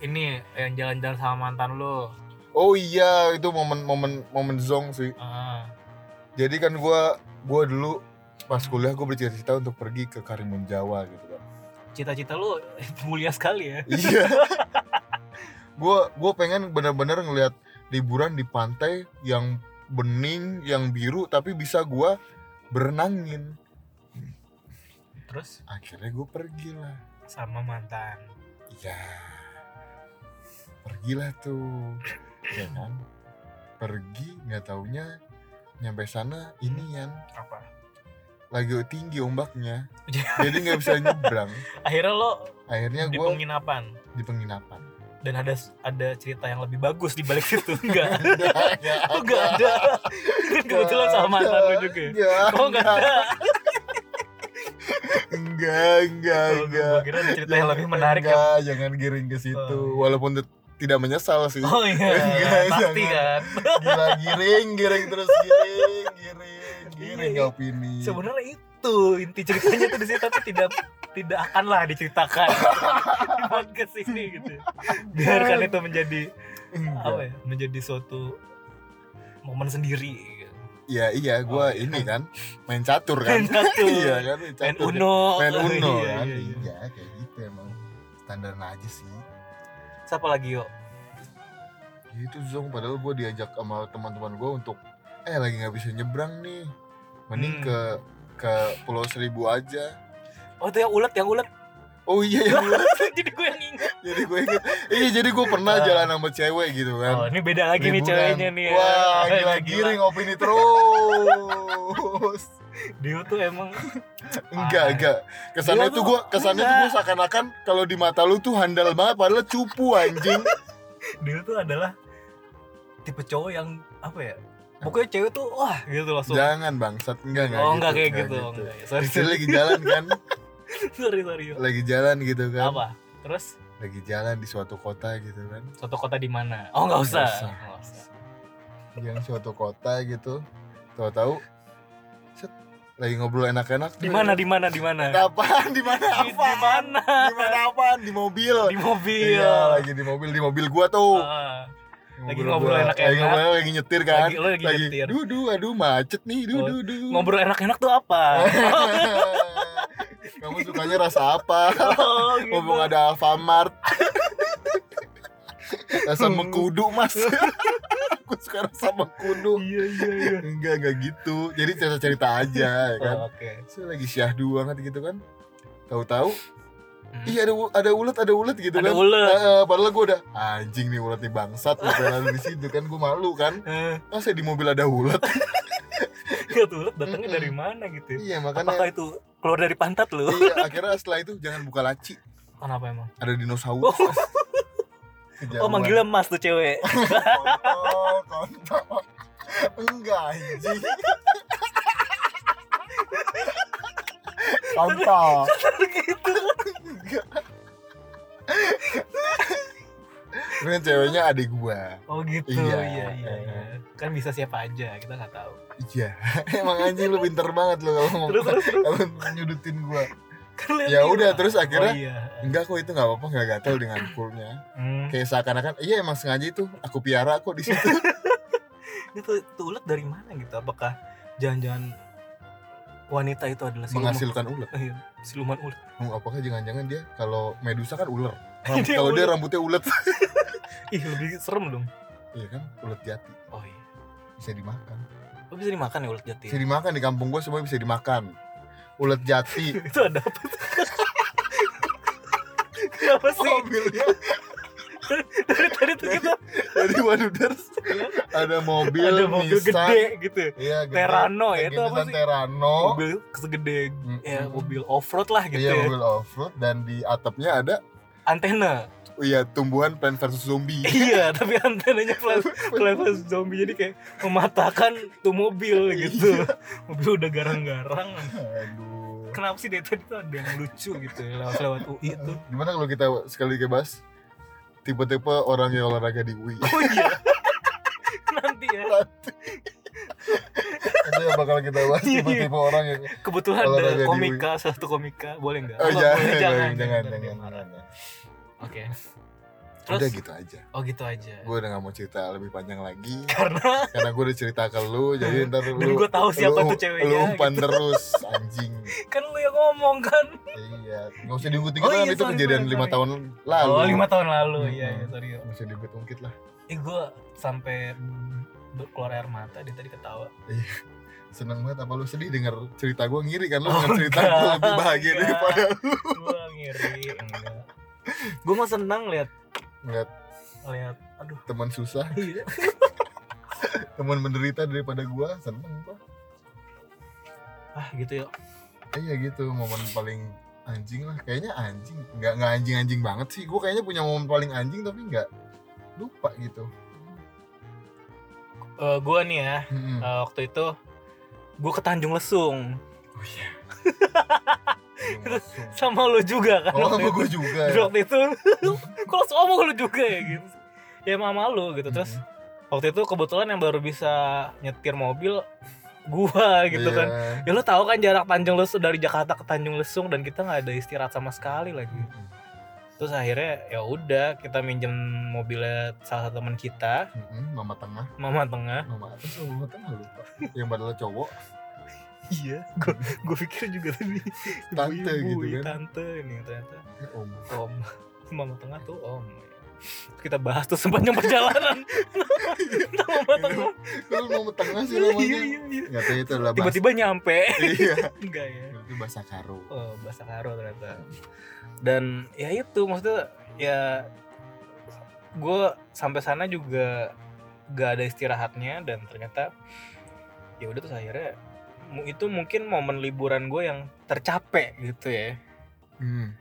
Ini yang jalan-jalan sama mantan lu. Oh iya itu momen momen momen zong sih. Ah. Jadi kan gue gue dulu pas kuliah gue bercita-cita untuk pergi ke Karimun Jawa gitu kan. Cita-cita lu mulia sekali ya. Iya. Gue gue pengen bener-bener ngelihat liburan di pantai yang bening yang biru tapi bisa gue berenangin. Terus? Akhirnya gue pergi lah sama mantan. Iya. Pergilah tuh. Ya kan? Pergi nggak taunya nyampe sana ini kan apa lagi tinggi ombaknya. Jadi nggak bisa nyebrang. akhirnya lo Akhirnya di gue penginapan di penginapan. dan ada ada cerita yang lebih bagus di balik situ enggak Nggak oh enggak ada kan kebetulan sama mantan lu juga ya? Enggak. oh enggak ada Enggak, enggak, Oh, enggak. gua kira ada cerita yang lebih menarik ya Enggak, jangan giring ke situ. Oh, iya. Walaupun tidak menyesal sih. oh iya Enggak, pasti jangan. kan Gila giring, giring terus giring, giring, giring Iya. opini. sebenarnya itu inti ceritanya tuh di situ tapi tidak tidak akanlah diceritakan di podcast ini gitu biarkan itu menjadi Enggak. apa ya menjadi suatu momen sendiri gitu. Iya iya, gue Oh, iya. ini kan main catur kan. Main catur. iya kan, main main catur. uno Main Oh, uno iya, kan. iya, Iya, iya. kayak gitu emang standar aja sih. Siapa lagi yuk Gitu Zong, padahal gue diajak sama teman-teman gue untuk eh lagi nggak bisa nyebrang nih, mending Hmm. ke ke Pulau Seribu aja. oh itu yang ulet yang ulet oh iya ya jadi gue yang ingat jadi gue inget iya jadi gue pernah Ah. jalan sama cewek gitu kan oh ini beda lagi nih Liburan. ceweknya nih ya. wah gila Gila. giring opini terus dia tuh emang enggak enggak. Kesannya tuh gue kesannya tuh gue enggak. seakan-akan kalau di mata lu tuh handal banget padahal cupu anjing. Dia tuh adalah tipe cowok yang apa ya pokoknya cewek tuh wah gitu langsung. Jangan bangsat. Enggak enggak oh gitu, enggak kayak gitu, enggak ya. sorry sorry. lagi jalan kan? Sorry sorry lagi jalan gitu kan? Apa? Terus? Lagi jalan di suatu kota gitu kan? Suatu kota di mana? Oh nggak usah. Usah. Usah. yang suatu kota gitu. Tahu-tahu set, lagi ngobrol enak-enak. Di mana di mana di mana? Apaan? Di mana di apa di mana? Di mana apaan? Di mobil. Di mobil. Iya lagi di mobil. Di mobil gua tuh. Ah, lagi Ngobrol enak-enak. lagi ngobrol lagi nyetir kan. Lagi- lo lagi nyetir. dudu aduh macet nih dudu dudu ngobrol enak-enak tuh apa? Kamu sukanya rasa apa? Oh, gitu. Ngomong ada Alfamart Rasa mengkudu mas. Aku suka rasa mengkudu. Iya iya iya. Enggak, enggak gitu. Jadi cerita-cerita aja ya kan? Oh, oke. Saya lagi syahdu banget gitu kan? Tahu-tahu Hmm. Iya ada ada ulet ada ulet gitu Ada kan? ulet. Eh, Padahal gue udah Anjing nih ulet nih bangsat Ngapain di situ kan Gue malu kan? Eh, Masa di mobil ada ulet. Ya tuh ulet datangnya dari mana gitu Iya apakah makanya itu keluar dari pantat lu? Iya akhirnya setelah itu Jangan buka laci. Kenapa emang? Ada dinosaurus oh, oh manggilnya mas tuh cewek. Kontol kontol. Enggak anjing. Kontol. Gitu. Enggak Ini ceweknya adik gua. Oh gitu. Iya. iya iya, iya. kan bisa siapa aja kita nggak tahu. Iya. Emang anjing lu pinter banget lu kalau ngomong terus terus terus. Nyudutin gua Ya udah terus akhirnya oh, iya. Enggak kok itu gak apa-apa gak gatel dengan coolnya Hmm. Kayak seakan-akan Iya emang sengaja itu Aku piara kok di situ. Itu tuh ulet dari mana gitu? Apakah jangan-jangan wanita itu adalah siluman Menghasilkan ulet? Iya, siluman ulet. Oh, Apakah jangan-jangan dia Kalau Medusa kan ular? Ram- Dia Kalau dia rambutnya ulet. Ih lebih serem dong. Iya kan ulet jati. Oh iya. Bisa dimakan. Oh, bisa dimakan ya ulet jati? Bisa dimakan di kampung gue semua bisa dimakan Ulet jati. Itu ada apa tuh? Kenapa sih? Mobilnya. Dari tadi tuh kita Jadi waduh Ders Ada mobil ada mobil Nissan, gede gitu. Iya gede. Terano ya, itu apa sih? Terano mobil segede. Mm-mm. ya mobil off road lah gitu Iya ya. mobil off-road. Dan di atapnya ada antena Iya tumbuhan Plant vs Zombie. Iya tapi antenanya Plant Plant vs zombie. Jadi kayak mematahkan tuh mobil gitu. Iya. mobil udah garang-garang. Aduh. Kenapa sih dari tadi tuh ada yang lucu gitu ya, lewat lewat UI tuh? Gimana kalau kita sekali lagi bahas Tipe-tipe orang yang olahraga di UI oh iya. Nanti ya. Itu yang bakal kita bahas Iya. Tipe-tipe orang yang kebetulan ada komika satu komika. Boleh nggak? Oh Nggak jangan, boleh, jangan, jangan, ntar dia jangan, marah. jangan. Oke. Udah terus? gitu aja. Oh gitu aja. Gue udah gak mau cerita lebih panjang lagi. Karena? Karena gue udah cerita ke lu Jadi ntar lu Dan gua tahu siapa lu- tuh ceweknya, Lu umpan gitu. terus Anjing. Kan lu yang ngomong kan? Iya. Gak usah diungkit-ungkit Oh iya, Itu kejadian sorry, lima tahun lalu. Oh lima tahun lalu Hmm. iya iya sorry. Gak usah diungkit-ungkit lah. Eh gue sampai keluar air mata dia tadi ketawa. Seneng banget apa lu sedih denger cerita gue ngiri kan? Lu Oh, denger cerita gue lebih bahagia enggak. daripada lu. Gue ngiri enggak gue mah senang lihat Ngeliat lihat aduh. Teman susah. Iya. Teman menderita daripada gue Seneng kok ah gitu ya Iya gitu. Momen paling anjing lah. Kayaknya anjing. Nggak, nggak anjing-anjing banget sih. Gue kayaknya punya momen paling anjing tapi nggak lupa gitu. Eh gue nih ya. Mm-mm. eh, waktu itu gue ke Tanjung Lesung. Oh iya sama lo juga kan Oh sama gue juga. ya waktu itu. Kok langsung ngomong lu juga ya gitu. Ya mama lu gitu. Terus waktu itu kebetulan yang baru bisa nyetir mobil gua gitu Iya. kan ya lu tahu kan jarak Tanjung Lesung dari Jakarta ke Tanjung Lesung dan kita nggak ada istirahat sama sekali lagi. Mm-mm. terus akhirnya ya udah kita minjem mobilnya salah satu teman kita. Mm-mm, Mama tengah. Mama tengah. Mama atas mama tengah lupa. Yang padahal cowok iya gua gua pikir juga tadi Tante ibu-ibu, gitu iya, kan. tante ini ternyata. Eh, Om. Om. Mama tengah tuh om. Kita bahas tuh sepanjang perjalanan. Mama tengah. Kalau mama tengah sih iya namanya. iya iya. Nggak tahu itu adalah tiba-tiba nyampe. Iya. Enggak ya. Itu bahasa karo. Oh bahasa karo ternyata. Dan ya itu maksudnya ya gue sampai sana juga gak ada istirahatnya dan ternyata ya udah terus akhirnya itu mungkin momen liburan gue yang tercapek gitu ya hmm.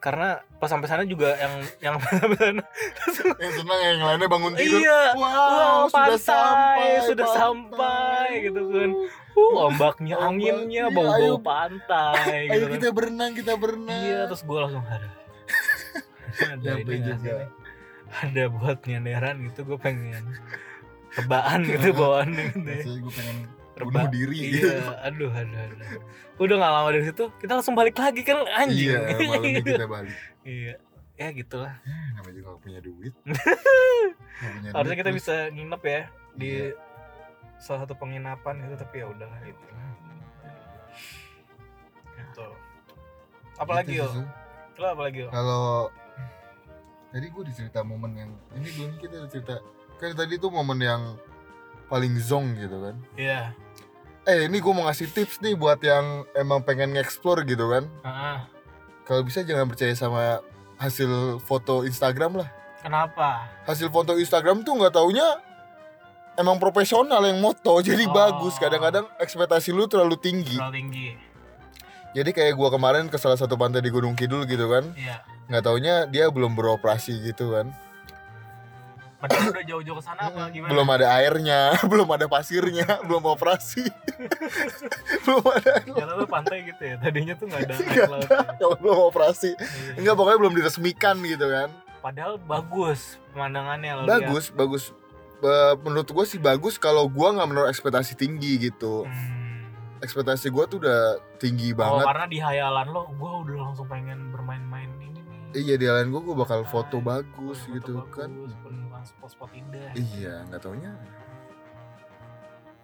karena pas sampai sana juga yang yang sana yang senang yang lainnya bangun tidur iya wow, Wow, sudah pantai, sampai sudah pantai. sampai, gitu kan. uh, ombaknya Ombak, anginnya iya, bau bau ayo. pantai ayo gitu kan kita berenang kita berenang iya terus gue langsung ada ada Nyampe ini juga. ada buat nyanderan gitu gue pengen rebaan gitu bawaannya gitu ya. Rasanya gue pengen Bunuh diri gitu. iya aduh aduh aduh. Udah nggak lama dari situ kita langsung balik lagi kan anjing. Iya malamnya kita balik. Iya. Ya gitulah. Namanya juga gak punya duit. Punya harusnya duit, kita terus- bisa nginep ya di Iya. salah satu penginapan gitu tapi ya udah gitu. Gitu. Apalagi Gitu yo? lo apalagi yo? Kalau tadi gue dicerita momen yang ini belum kita cerita kan tadi tuh momen yang paling zong gitu kan? Iya eh ini gue mau ngasih tips nih buat yang emang pengen nge-explore gitu kan. Ah, kalau bisa jangan percaya sama hasil foto Instagram lah. Kenapa? Hasil foto Instagram tuh nggak taunya emang profesional yang moto jadi Oh. bagus kadang-kadang ekspektasi lu terlalu tinggi. Terlalu tinggi. Jadi kayak gua kemarin ke salah satu pantai di Gunung Kidul gitu kan. Iya. Nggak taunya dia belum beroperasi gitu kan padahal udah jauh-jauh ke sana apa gimana? Belum ada airnya belum ada pasirnya belum operasi. Belum ada. Jalan lu pantai gitu ya tadinya tuh nggak ada air laut ya. belum operasi. Iya. enggak pokoknya belum diresmikan gitu kan. Padahal bagus pemandangannya bagus bagus. Ba- menurut gue sih bagus kalau gua nggak menurut ekspektasi tinggi gitu. Hmm. ekspektasi gua tuh udah tinggi oh banget. karena di hayalan lo gue udah langsung pengen bermain-main ini nih. Iya di lain gua gua bakal foto Pantai, bagus foto gitu kan. bagus, penemuan spot-spot indah. Iya nggak taunya.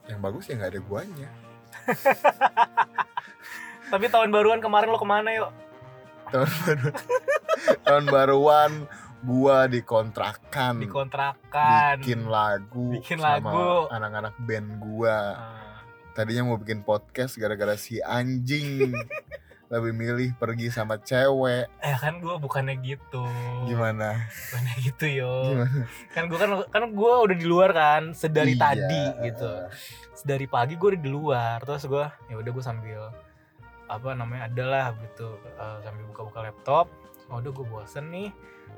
Yang bagus ya nggak ada guanya. Tapi tahun baruan kemarin lo ke mana yuk? Tahun baru tahun baruan gua dikontrakan. Dikontrakan. Bikin lagu Bikin sama lagu. anak-anak band gua. Ah, tadinya mau bikin podcast gara-gara si anjing lebih milih pergi sama cewek. Eh kan gue bukannya gitu. Gimana? Bukannya gitu yo. Gimana? Kan gue kan kan gue udah di luar kan sedari Iya, tadi gitu. eh, sedari pagi gue udah di luar terus gue ya udah gue sambil apa namanya adalah gitu eh, sambil buka-buka laptop. Oh udah gue bosen nih.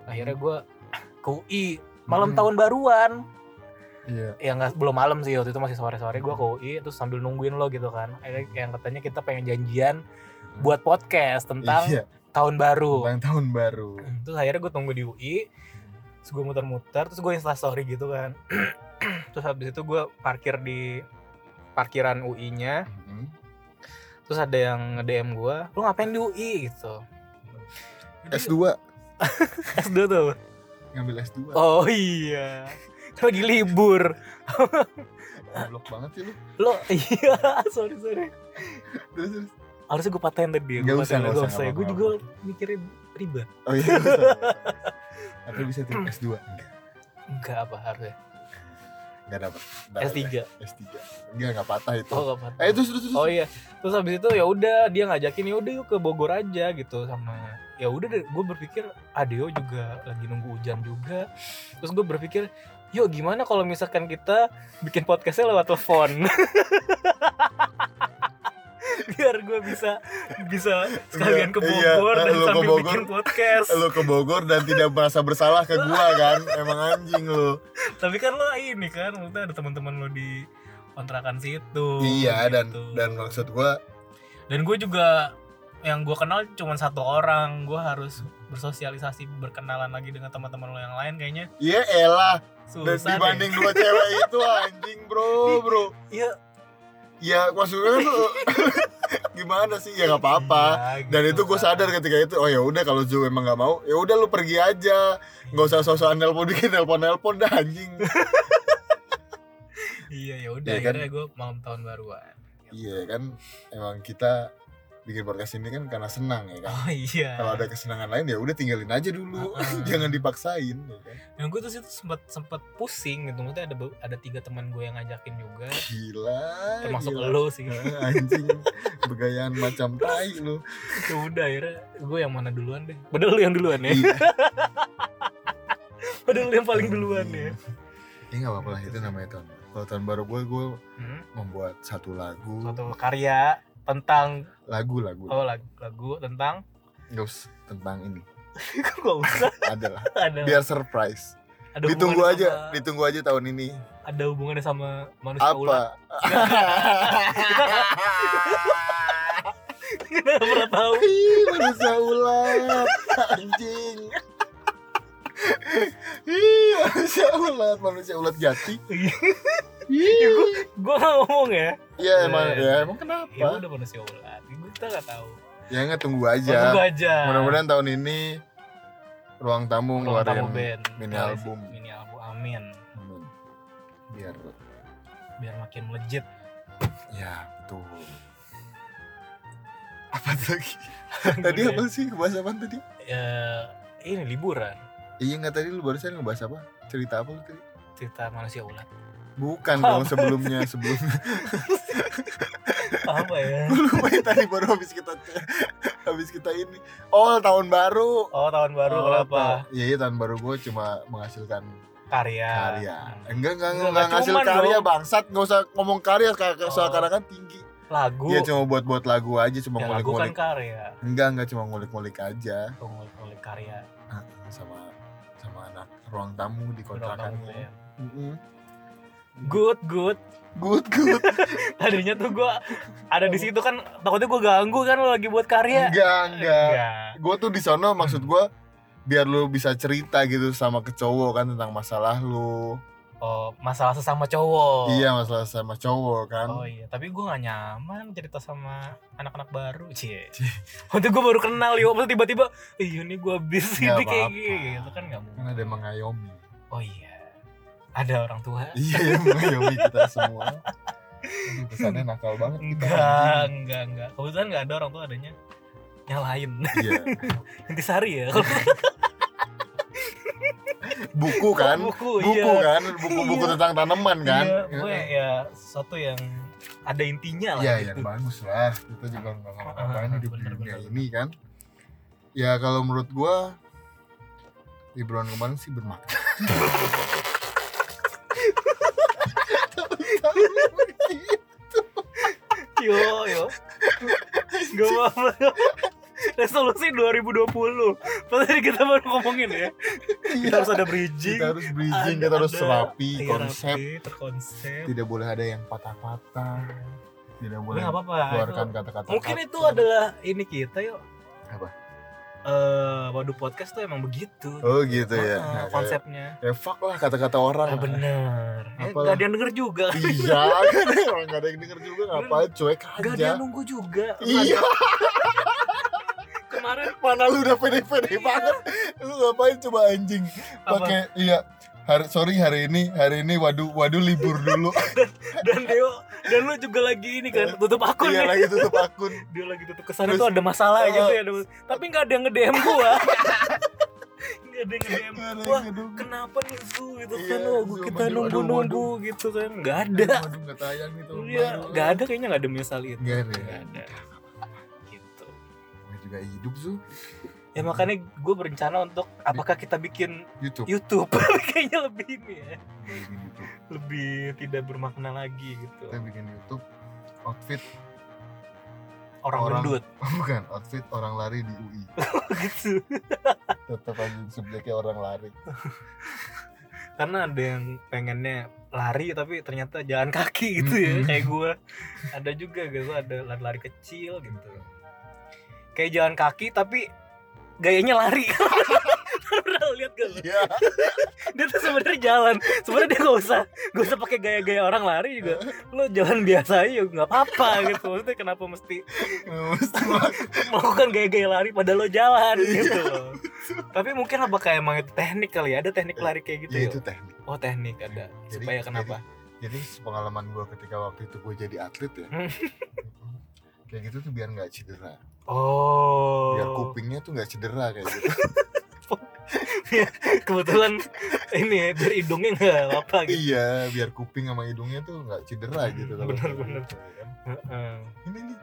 Akhirnya gue ke UI malam Hmm. tahun baruan. Iya. Ya nggak belum malam sih waktu itu masih sore-sore. Gue ke UI terus sambil nungguin lo gitu kan. Akhirnya yang katanya kita pengen janjian buat podcast tentang iya. tahun baru. Tentang tahun baru. Terus akhirnya gue tunggu di UI terus gue muter-muter terus gue insta story gitu kan. Terus habis itu gue parkir di parkiran UI nya Mhm. terus ada yang nge-DM gue lu ngapain di UI gitu. Jadi, S2 S2 tuh ngambil S2 oh iya. Lagi libur. Goblok banget sih lu. Lo iya sorry sorry. Terus terus harusnya gue patahin tadi Nggak gue usah, nggak gak usah, usah nggak gue juga mikirin ribet. Oh iya atau bisa tuh S2 enggak enggak apa harusnya. Enggak dapat S3 S3 enggak enggak patah itu. Oh gak apa eh terus terus terus Oh iya, terus habis itu ya udah dia ngajakin ya udah yuk ke Bogor aja gitu sama ya udah gue berpikir Adeo juga lagi nunggu hujan juga. Terus gue berpikir yuk gimana kalau misalkan kita bikin podcastnya lewat telepon biar gue bisa bisa sekalian ke Iya, Bogor dan lu ke sambil Bogor. bikin podcast lu ke Bogor dan tidak merasa bersalah ke gua kan emang anjing lu tapi kan lo ini kan maksudnya ada teman-teman lo di kontrakan situ iya dan gitu. dan maksud gua dan gue juga yang gue kenal cuma satu orang gue harus bersosialisasi berkenalan lagi dengan teman-teman lo yang lain kayaknya iya elah dan susah dibanding dua cewek itu anjing bro bro deh. Iya, ya maksudnya tuh gimana sih? Ya nggak apa-apa. Dan gitu itu gue kan. sadar ketika itu oh ya udah kalau Ju emang nggak mau ya udah lu pergi aja. Nggak usah sosok nelpon dikit nelpon nelpon dah anjing. Iya ya udah Iya kan? gue malam tahun baruan. Iya kan? Emang kita bikin podcast ini kan karena senang ya kan oh iya kalau ada kesenangan lain ya udah tinggalin aja dulu Heeh. jangan dipaksain ya kan? dan gue tuh situ sempat sempat pusing gitu maksudnya ada ada tiga teman gue yang ngajakin juga gila termasuk gila. lo sih Heeh, anjing Begayaan macam tai lu. ya udah akhirnya gue yang mana duluan deh padahal lu yang duluan ya Iya. padahal lu yang paling duluan ya Ya nggak apa-apa lah itu namanya tahun. Kalau tahun baru gue gue hmm? membuat satu lagu. suatu karya tentang Lagu lagu. oh lagu, lagu tentang Nggak usah tentang ini. kok gak usah Adalah. ada Biar surprise. ada ditunggu hubungannya aja, sama- ditunggu aja tahun ini. ada hubungannya sama manusia ular Apa? Nggak pernah tahu Ih, manusia ulat anjing Ih, manusia ulat manusia ulat jati Ya, gue gue ngomong ya. Ya emang Eh, ya emang ya kenapa udah manusia ular. Gue kita nggak tahu. Ya nggak tunggu Oh, aja tunggu aja. Mudah-mudahan tahun ini ruang tamu Ruang tamu ngeluarin band. mini album. mini album amin. Amin. biar biar makin melejit ya betul. Apa lagi? Tadi apa sih? Bahas apa tadi? Ya ini liburan. Iya nggak tadi lu barusan ngebahas apa? Cerita apa lu tadi? Cerita manusia ular bukan dong sebelumnya sebelumnya. Apa ya? Lu lupa tadi baru habis kita habis kita ini. Oh tahun baru. Oh tahun baru Oh, kenapa? iya iya, tahun baru gue cuma menghasilkan karya. karya. Hmm. enggak enggak Enggak, enggak cuman karya dong. bangsat. Nggak usah ngomong karya karena Oh. soal kan tinggi. Lagu. Dia cuma buat buat lagu aja cuma ya, lagu kan ngulik-ngulik karya. Enggak enggak cuma ngulik-ngulik aja. Ngulik-ngulik karya. Ah, sama sama anak ruang tamu di Ruang tamu kontrakannya. band. Good good. Good good. Tadinya tuh gue ada di situ kan takutnya gue ganggu kan lo lagi buat karya. Enggak enggak. Enggak. gue tuh di sono maksud gue biar lu bisa cerita gitu sama ke cowok kan tentang masalah lu. Oh masalah sesama cowok. Iya masalah sama cowok kan. Oh iya, tapi gue gak nyaman cerita sama anak-anak baru, cie. Waktu gue baru kenal yuk, maksudnya tiba-tiba, iya nih gue Nggak ini kayak gitu kan gak kan mungkin. ada yang mengayomi. Oh iya, ada orang tua. iya yang mengayomi kita semua Aduh, kesannya nakal banget kita Enggak, enggak, enggak. Kebetulan gak ada orang tua adanya nyalain. iya Intisari ya. buku kan buku, buku iya. kan buku-buku Iya. tentang tanaman kan Iya, gue ya sesuatu yang ada intinya lah Iya gitu. yang bagus lah kita juga nggak ngapa-ngapain Ah, hidup di bener, dunia ini kan ya kalau menurut gua liburan kemarin sih bermakna Yo, yo. Gak apa-apa. Resolusi 2020. Padahal kita baru ngomongin ya. Kita harus ada bridging. kita harus bridging ada- kita harus ada- rapi iya, konsep rapi, terkonsep. tidak boleh ada yang patah-patah tidak boleh nggak apa-apa. keluarkan kata-kata Mungkin itu adalah ini kita yuk. Apa? Eh, waduh podcast tuh emang begitu. oh gitu ya. Ah, Nah, konsepnya. ya fuck lah kata-kata orang. Ah, bener. Eh, gak ada yang denger juga. iya. Kan orang nggak ada yang denger juga. Ngapain cuek Gak ada aja. yang nunggu juga. iya. Kemarin. Mana lu udah pede-pede banget. Lu ngapain coba anjing? Pakai iya. Hari sorry hari ini hari ini waduh waduh libur dulu. Dan Deo dan lu juga lagi ini kan tutup akun iya ya. lagi tutup akun. Dia lagi tutup ke sana tuh ada masalah Oh. gitu ya ada- tapi nggak ada yang nge DM gua. Nggak ada yang nge DM wah kenapa nih Zu gitu Iya, kan oh, Zu, kita nunggu nunggu gitu kan. Nggak ada. Nggak tayang nih tahun iya nggak ada kayaknya nggak ada menyesal itu. Nggak ada. Nggak ada. Gitu. Juga hidup su ya makanya gue berencana untuk apakah kita bikin YouTube. YouTube. Kayaknya lebih ini ya. Kita bikin YouTube. Lebih tidak bermakna lagi gitu. Kita bikin YouTube outfit orang, Orang. gendut. Bukan outfit orang lari di UI gitu. Tetap aja subjeknya orang lari. Karena ada yang pengennya lari tapi ternyata jalan kaki gitu ya kayak gue ada juga gitu ada lari-lari kecil gitu. Kayak jalan kaki tapi gayanya lari. Pernah lihat gak iya. Dia tuh sebenarnya jalan. Sebenarnya dia gak usah gak usah pakai gaya-gaya orang lari juga. Lo jalan biasa aja nggak apa-apa gitu. Maksudnya kenapa mesti mesti. melakukan gaya-gaya lari pada lo jalan Iya. gitu. Loh tapi mungkin apakah emang itu teknik kali ya? Ada teknik lari kayak gitu ya ya? itu teknik. Oh teknik ada. Jadi- supaya kenapa? jadi pengalaman gue ketika waktu itu gue jadi atlet ya. Hmm. Kayak gitu tuh biar nggak cedera oh biar kupingnya tuh nggak cedera kayak gitu kebetulan ini ya, biar hidungnya nggak apa gitu iya biar kuping sama hidungnya tuh nggak cedera gitu kalau Bener, bener. kan. Heeh. ini nih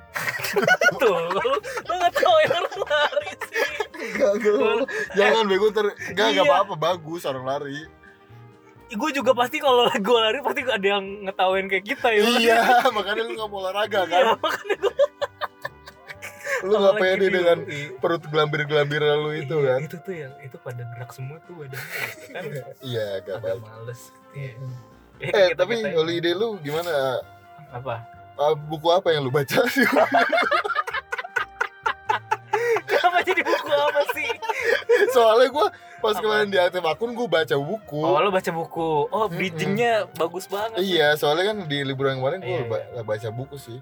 tuh lu lu nggak tahu yang orang lari sih Enggak, enggak. Jangan bego ter enggak Iya. apa-apa, bagus orang lari. gue juga pasti kalau gue lari pasti ada yang ngetawain kayak kita ya iya, makanya lu gak mau olahraga Iya, kan? makanya gue Lu gak pede di- dengan i- perut gelambir-gelambir lu itu iya, kan? itu tuh yang itu pada gerak semua tuh badannya gitu kan Iya, gak baik. males Iya. Ya, Eh, kita- tapi kita- holiday lu gimana? apa Ah, buku apa yang lu baca? kenapa jadi buku apa sih Soalnya gua pas Apa? kemarin di aktif akun gua baca buku. oh lo baca buku oh bridgingnya bagus banget Iya, soalnya kan di liburan kemarin gua Iya, ba- baca buku sih.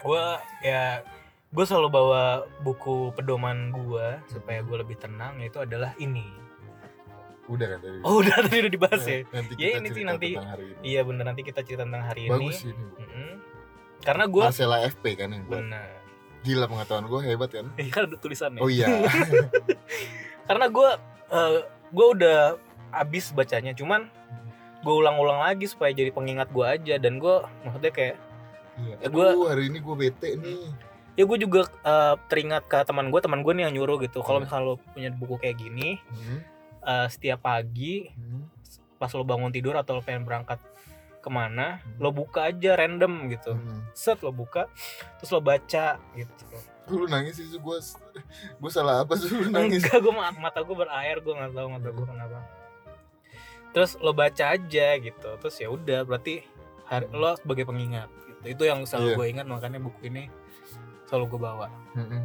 gue ya gue selalu bawa buku pedoman gue supaya gue lebih tenang yaitu adalah ini Udah kan tadi. oh udah tadi udah dibahas ya Nanti Ya, kita ini sih nanti. tentang hari ini. iya bener nanti kita cerita tentang hari Bagus ini sih ini. Mm-mm. karena gue Marcella FP kan yang buat. bener Gila pengetahuan gua hebat kan? Iya kan ada tulisannya Oh iya. karena gue gue udah abis bacanya cuman gue ulang-ulang lagi supaya jadi pengingat gue aja dan gue maksudnya kayak Iya. Ya, Aduh, hari ini gua bete nih. Ya gue juga eh, teringat ke teman gue teman gue nih yang nyuruh gitu kalau Hmm. misalnya lo punya buku kayak gini Hmm. eh, setiap pagi Hmm. pas lo bangun tidur atau lo pengen berangkat ke mana Hmm. lo buka aja random gitu Hmm. set lo buka terus lo baca gitu lu nangis sih gue gue salah apa sih lu nangis enggak gue mata gue berair gue nggak tahu mata gue kenapa terus lo baca aja gitu terus ya udah berarti hari, lo sebagai pengingat gitu itu yang selalu Iya. gue ingat makanya buku ini selalu gue bawa Mm-mm.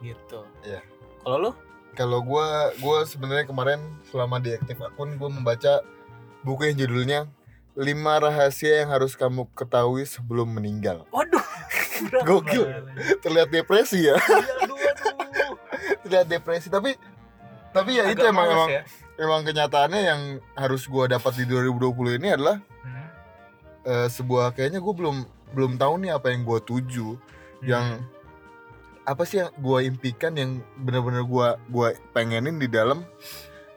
gitu Iya. kalau lo kalau gue gue sebenarnya kemarin selama di aktif akun gue membaca buku yang judulnya lima rahasia yang harus kamu ketahui sebelum meninggal waduh Gokil. terlihat depresi ya Iya, terlihat depresi tapi tapi ya itu Agak emang males emang ya. emang kenyataannya yang harus gue dapat di 2020 ini adalah Hmm. eh, sebuah kayaknya gue belum belum tahu nih apa yang gue tuju yang apa sih yang gue impikan yang benar-benar gue gua pengenin di dalam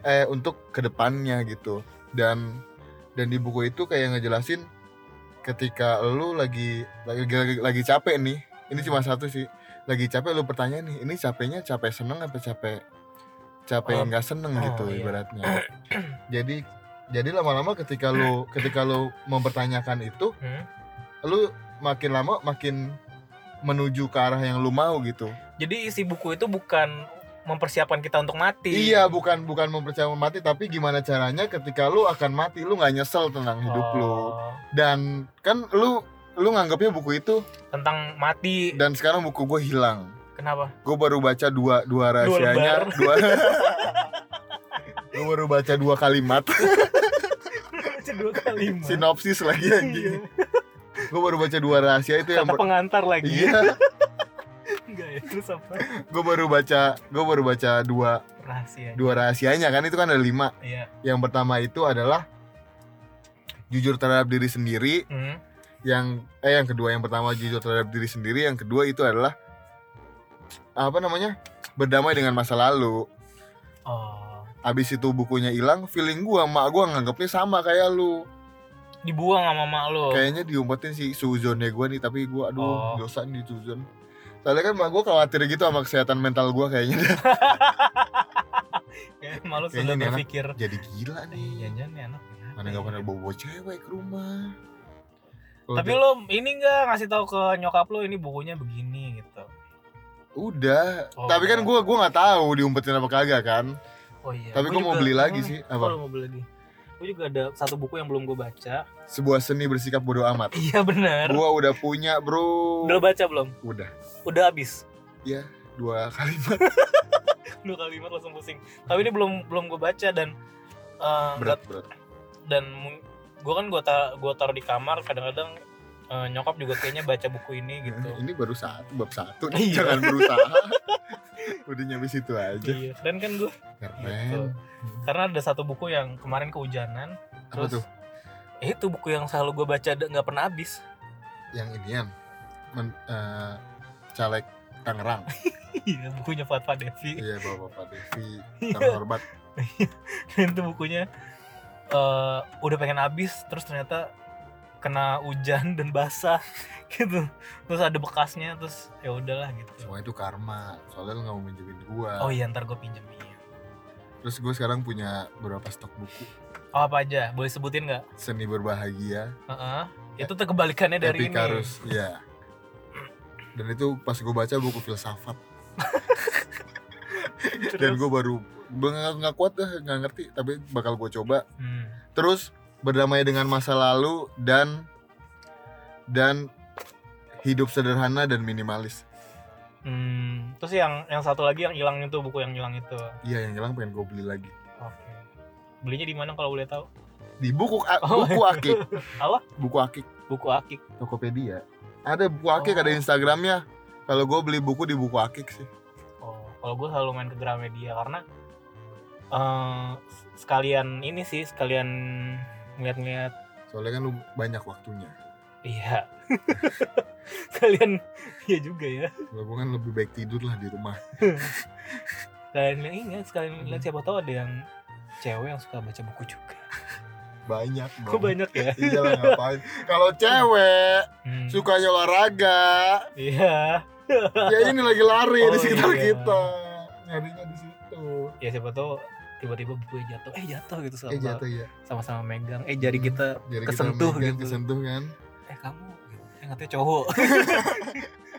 eh untuk ke depannya gitu dan dan di buku itu kayak ngejelasin ketika lu lagi lagi lagi, lagi capek nih ini cuma satu sih lagi capek lu bertanya nih ini capeknya capek seneng apa capek capek Oh. nggak seneng Oh, gitu iya. ibaratnya jadi jadi lama-lama ketika lu ketika lu mempertanyakan itu Hmm. lu makin lama makin menuju ke arah yang lu mau gitu. jadi isi buku itu bukan mempersiapkan kita untuk mati Iya, bukan bukan mempercayai mati tapi gimana caranya ketika lu akan mati lu nggak nyesel tentang hidup lu. Oh, Dan kan lu lu nganggapnya buku itu tentang mati dan sekarang buku gue hilang. kenapa Gue baru baca dua dua rahasianya, dua. gue baru baca dua kalimat baca dua kali Mak. sinopsis lagi Iya. anjing. Gue baru baca dua rahasia itu yang kata ber- pengantar lagi Iya, enggak ya terus apa gue baru baca gue baru baca dua rahasia dua rahasianya kan itu kan ada lima. iya Yang pertama itu adalah jujur terhadap diri sendiri. Hmm. Yang eh yang kedua yang pertama jujur terhadap diri sendiri. Yang kedua itu adalah apa namanya berdamai dengan masa lalu. oh Abis itu bukunya hilang, feeling gua mak gua nganggapnya sama kayak lu. Dibuang sama mak lo Kayaknya diumpetin si suzonnya gua nih, tapi gua aduh Oh. dosa nih suzon. Soalnya kan mak gua khawatir gitu sama kesehatan mental gua kayaknya ya, malu sudah berpikir jadi gila eh nih. jangan nih anak kenapa Mana ya? gak pernah bawa cewek ke rumah. Kalau tapi lo ini enggak ngasih tahu ke nyokap lo ini bukunya begini gitu udah, Oh, tapi kan gua gua nggak tahu diumpetin apa kagak kan. oh iya Tapi gua mau beli lagi sih, apa mau beli lagi gue juga ada satu buku yang belum gue baca Sebuah seni bersikap bodoh amat. iya bener Gua udah punya, Bro. udah baca belum Udah. udah habis Dua kalimat. dua kalimat langsung pusing tapi ini belum belum gue baca dan eh, Berat, berat. dan gue kan gue ta gua taruh di kamar kadang-kadang eh, nyokap juga kayaknya baca buku ini gitu Ini baru satu, bab satu. Iya. Jangan berusaha. udah nyampe situ aja. iya keren kan gue Keren. karena ada satu buku yang kemarin kehujanan Apa terus tuh? eh, itu buku yang selalu gue baca nggak pernah habis Yang inian. Men, eh, caleg Tangerang. iya bukunya Fatwa Devi iya bapak-bapak Devi Iya. kami hormat itu bukunya eh, udah pengen habis terus ternyata kena hujan dan basah gitu. Terus ada bekasnya terus ya udahlah gitu. Semua itu karma soalnya lu nggak mau minjemin gua. Oh iya ntar gue pinjemin terus gue sekarang punya beberapa stok buku. Oh apa aja? Boleh sebutin nggak? Seni berbahagia. Heeh. itu tuh kebalikannya dari ini. Epikarus ya dan itu pas gue baca buku filsafat dan gue baru gue nggak nggak kuat dah nggak ngerti tapi bakal gue coba. Hmm. terus berdamai dengan masa lalu dan dan hidup sederhana dan minimalis Hmm, terus yang yang satu lagi yang hilang itu buku yang hilang itu. iya yang hilang pengen gue beli lagi Oke. Belinya di mana kalau boleh tahu? di buku Oh, buku akik Apa? buku akik Buku Akik. Tokopedia ada buku akik Oh. ada instagramnya kalau gue beli buku di buku akik sih Oh, kalau gue selalu main ke Gramedia karena eh sekalian ini sih, sekalian ngeliat-ngeliat soalnya kan lu banyak waktunya iya. sekalian iya juga ya. kalau gue kan lebih baik tidur lah di rumah Sekalian lihat ingat, sekalian lihat siapa tahu ada yang cewek yang suka baca buku juga. banyak Kok dong banyak ya? iya lah ngapain kalau cewek Hmm, sukanya olahraga Iya. ya ini lagi lari di Oh, sekitar iya. kita nyarinya di situ Ya siapa tahu tiba-tiba bukunya jatuh. Eh jatuh gitu sama eh jatuh ya sama-sama megang. Eh jari kita Jadi kesentuh kita megang, gitu. kesentuh kan? Eh kamu eh katanya cowok.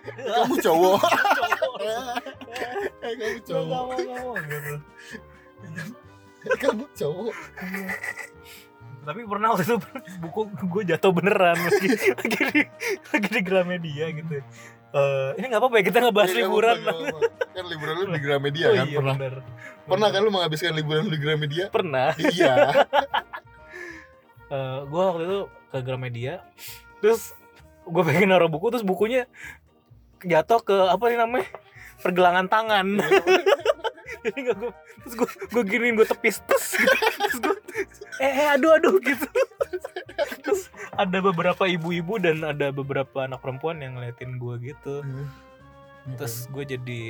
Kamu cowok. Eh kamu cowok. gitu. Kamu cowok. Tapi pernah waktu itu buku gue jatuh beneran lagi lagi di lagi di Gramedia gitu Eh, ini nggak apa-apa ya kita ngebahas Iya, nggak liburan. apa-apa, nggak apa-apa. kan liburan lu di Gramedia oh kan iya pernah? bener. Pernah kan lu menghabiskan liburan lu di Gramedia? Pernah. Iya. Gue waktu itu ke Gramedia terus gue pengen naruh buku terus bukunya jatuh ke apa nih namanya pergelangan tangan jadi nggak gue terus gue gue giniin gue tepis terus terus gue eh, eh aduh aduh. gitu. Terus ada beberapa ibu-ibu dan ada beberapa anak perempuan yang ngeliatin gue gitu. Terus gue jadi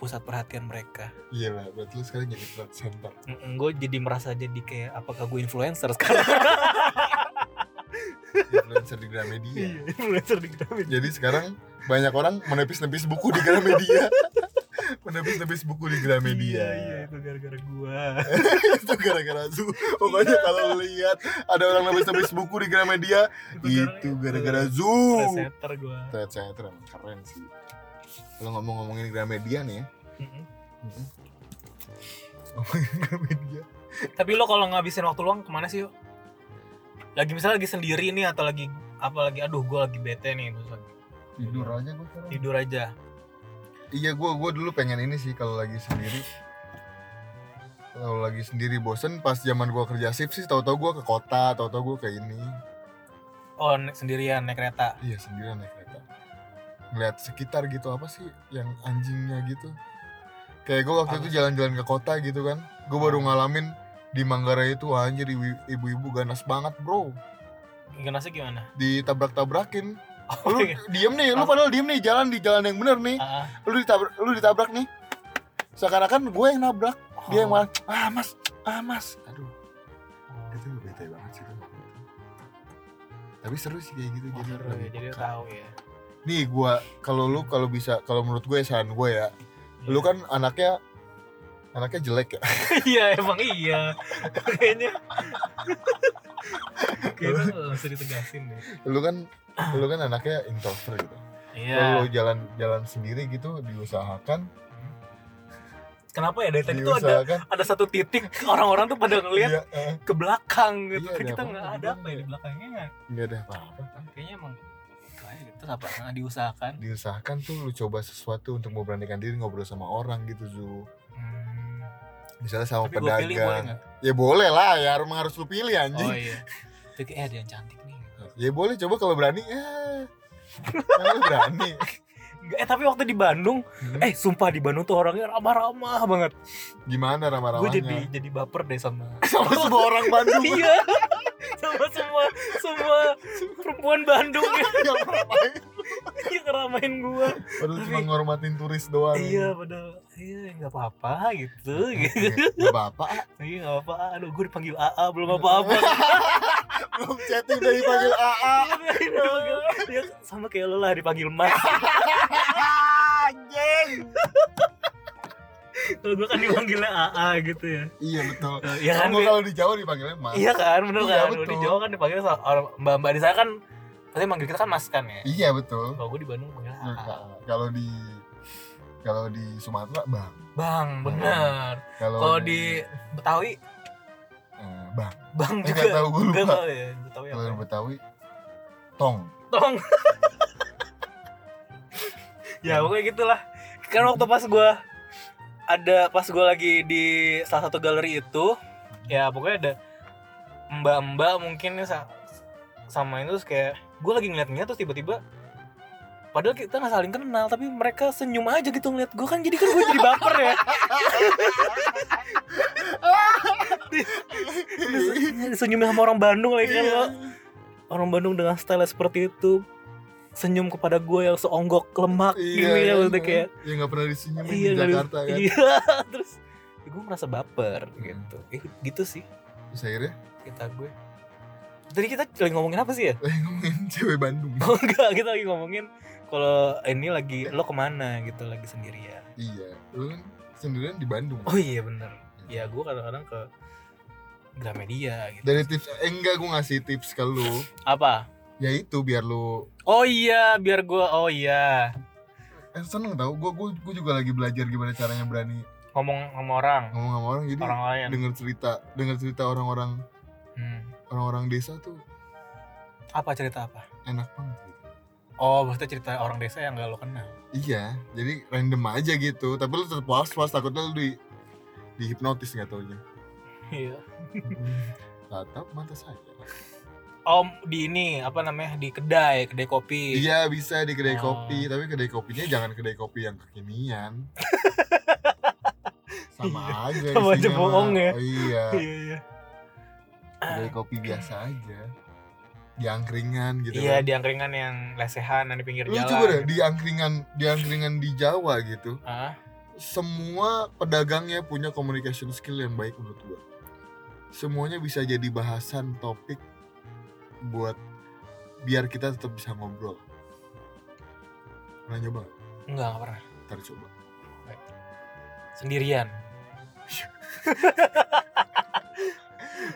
pusat perhatian mereka. Iya lah berarti lu sekarang jadi trend center. Gue jadi merasa jadi kayak apakah gue influencer sekarang? Influencer di Gramedia. Influencer di Gramedia. Jadi sekarang banyak orang menepis-nepis buku di Gramedia menepis-nepis buku di Gramedia. Iya iya itu gara-gara gue itu gara-gara Zu pokoknya kalau lu lihat ada orang nepis-nepis buku di Gramedia itu gara-gara Zu Resetter gue Trend center emang keren sih. Kalau ngomong-ngomongin Gramedia nih ya. Ngomongin Gramedia. Tapi lo kalau ngabisin waktu luang ke mana sih yuk lagi misalnya lagi sendiri nih atau lagi apa lagi? Aduh gue lagi bete nih terus lagi tidur aja gue sekarang. Tidur aja Iya gue gua dulu pengen ini sih kalau lagi sendiri. Kalau lagi sendiri bosen pas zaman gua kerja shift sih tahu-tahu gua ke kota tahu-tahu gua ke ini. Oh naik sendirian naik kereta? Iya sendirian naik kereta. Ngeliat sekitar gitu apa sih yang anjingnya gitu? Kayak gua waktu Apa? itu jalan-jalan ke kota gitu kan. Gua baru ngalamin di Manggarai itu anjir ibu- ibu-ibu ganas banget bro. Ganasnya gimana? Ditabrak-tabrakin lu diem nih lu Ah. padahal diem nih jalan di jalan yang bener nih. Ah, ah. lu ditabrak lu ditabrak nih. Seakan-akan gue yang nabrak dia yang Oh. malah ah mas ah mas. Aduh. Itu bete banget sih tuh tapi seru sih kayak gitu Oh, jadi seru ya, jadi tahu ya. Nih gue kalau lu kalau bisa kalau menurut gue saran gue ya lu kan anaknya anaknya jelek ya? Iya emang iya. Kayaknya. Kayaknya harus ditegasin deh. lu kan lu kan anaknya introvert gitu. Iya. Kalau lu jalan jalan sendiri gitu diusahakan. Kenapa ya? Dari tadi tuh ada ada satu titik orang-orang tuh pada ngelihat iya, eh, ke belakang gitu. Iya, ada kita nggak ada apa ya belakang. di belakangnya nggak ada apa-apa. Kayaknya emang itu apa? Nggak diusahakan? Diusahakan tuh lu coba sesuatu untuk memberanikan diri ngobrol sama orang gitu Zu. Hmm. misalnya sama tapi boleh pedagang. nggak? Ya boleh lah ya emang harus lu pilih anjing. Oh iya. Tapi kayak eh, ada yang cantik nih ya boleh coba kalau berani ya. Kalau berani. Nggak, eh tapi waktu di Bandung eh sumpah di Bandung tuh orangnya ramah-ramah banget. Gimana gue ramah-ramahnya? jadi jadi baper deh sama sama semua orang Bandung. Iya. Sama semua semua perempuan Bandung. Yang ngapain yang ramah nyamain gua. Padahal Tapi- cuma ngormatin turis doang. iya padahal iya nggak apa-apa gitu. Gitu Gak apa-apa. iya nggak apa aduh gue dipanggil AA belum apa-apa Belum chatting udah dipanggil AA. Ya, sama kayak lo lah dipanggil Mas Anjing. kalau gue kan dipanggilnya AA gitu ya Iya betul. Eh, Iya kan kalau di Jawa dipanggilnya Mas. iya kan bener Iya, kan betul. di Jawa kan dipanggil orang mbak-mbak di sana kan pasti manggil kita kan Mas kan ya Iya betul. kalau gue di Bandung panggil Nah, AA Kalau di kalau di Sumatera Bang. Bang bener Kalau di Betawi Bang. Bang Eh, juga. nggak tahu, gue lupa. Tahu ya Betawi Kalau apa di Betawi Tong. tong. Ya pokoknya gitulah. Kan waktu pas gua ada pas gua lagi di salah satu galeri itu ya pokoknya ada mbak-mbak mungkin ya sa- sama itu terus kayak gue lagi ngeliat-ngeliat terus tiba-tiba padahal kita nggak saling kenal tapi mereka senyum aja gitu ngeliat gue kan jadi kan gue jadi baper ya senyumnya sama orang Bandung lagi kan lo orang Bandung dengan style seperti itu senyum kepada gue yang seonggok lemak gini ya maksudnya kayak Ya nggak pernah disenyumin iya di Jakarta kan. iya terus gue merasa baper gitu. Eh, gitu sih. Terus akhirnya? Kita gue tadi kita lagi ngomongin apa sih ya? Eh, ngomongin cewek Bandung. oh enggak kita lagi ngomongin kalau ini lagi lo ke mana gitu lagi sendirian. Iya, lu kan sendirian di Bandung. oh iya bener. Ya gue kadang-kadang ke Gramedia gitu Dari tips eh, enggak gue ngasih tips ke lu. apa Ya itu biar lu oh iya biar gue oh iya eh, seneng tau gue gue gue juga lagi belajar gimana caranya berani ngomong sama orang ngomong sama orang jadi orang lain dengar cerita dengar cerita orang-orang Hmm. orang-orang desa tuh apa cerita apa enak banget gitu. oh maksudnya cerita orang desa yang gak lo kenal Iya, jadi random aja gitu. Tapi lu tetap was-was takutnya lu di dihipnotis nggak taunya. Iya Tatap mata saya. om di ini apa namanya di kedai kedai kopi Iya bisa di kedai Oh. kopi, tapi kedai kopinya jangan kedai kopi yang kekinian. Sama aja Sama aja bohong ya. Oh, iya, iya iya kedai kopi biasa aja. Di angkringan gitu. iya kan. di angkringan yang lesehan di pinggir Lu jalan coba deh di angkringan di angkringan di Jawa gitu. ah Semua pedagangnya punya communication skill yang baik menurut gua. Semuanya bisa jadi bahasan topik buat biar kita tetap bisa ngobrol. Pernah nyoba? enggak enggak pernah Ntar coba. sendirian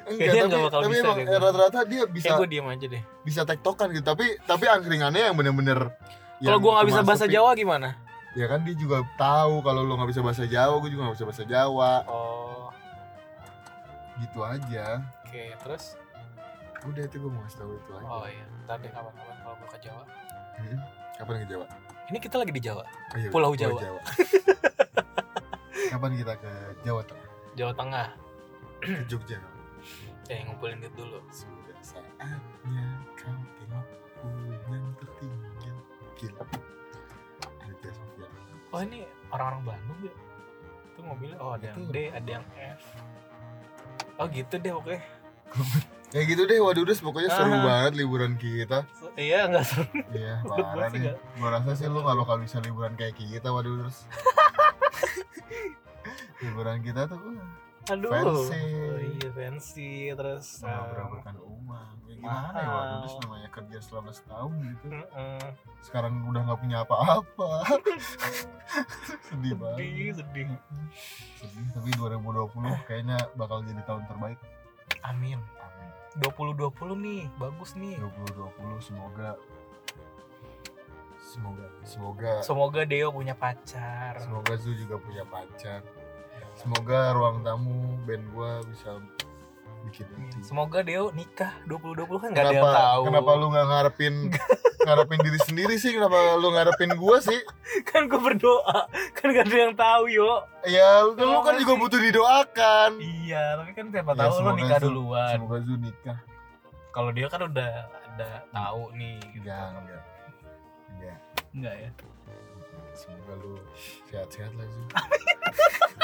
Enggak, Kayaknya tapi, nggak bakal tapi bisa emang deh gua. rata-rata dia bisa kayak gue diem aja deh bisa tektokan gitu. Tapi tapi angkringannya yang bener-bener kalau gue nggak bisa bahasa. Jawa gimana Ya kan dia juga tahu kalau lo nggak bisa bahasa Jawa, gue juga nggak bisa bahasa Jawa. oh Gitu aja. oke terus Udah itu gue mau kasih tahu itu aja. oh iya ntar deh kapan-kapan kalau gue ke Jawa Hmm, Kapan ke Jawa? ini kita lagi di Jawa Oh, iya, Pulau Jawa. Kapan kita ke Jawa Tengah? Jawa Tengah Ke Jogja. eh ngumpulin duit dulu Sudah saatnya kau tengokku yang tertinggal. Gila. Oh ini orang-orang Bandung ya itu mobilnya oh ada yang Itu. D ada yang F oh gitu deh oke Ya gitu deh, waduh Des, pokoknya seru Ah. banget liburan kita. iya nggak seru Iya, parah sih nih. Gua rasa sih lu gak bakal bisa liburan kayak kita, waduh Des. liburan kita tuh uh, aduh Fancy. oh iya fancy terus um, mengaburkan uang. Ya gimana ya, mahal. waduh Des namanya kerja selama setahun gitu. mm-mm. Sekarang udah gak punya apa-apa. Sedih banget. sedih sedih Sedih, tapi 2020 kayaknya bakal jadi tahun terbaik. amin Amin. 2020 nih bagus nih 2020 semoga semoga semoga semoga Deo punya pacar semoga Zu juga punya pacar. Semoga ruang tamu band gua bisa bikin itu. semoga Deo nikah 2020 kan nggak ada yang tahu kenapa lu nggak ngarepin ngarepin diri sendiri sih? Kenapa lu ngarepin gua sih? kan gue berdoa kan gak ada yang tahu yo Ya lu Terima kan juga kasih. butuh didoakan. iya tapi kan siapa Ya, tahu semoga nikah duluan Semoga Zu nikah. kalau dia kan udah ada tahu nih gitu. Enggak, enggak. Enggak. enggak ya Semoga lu sehat-sehat lah Zu.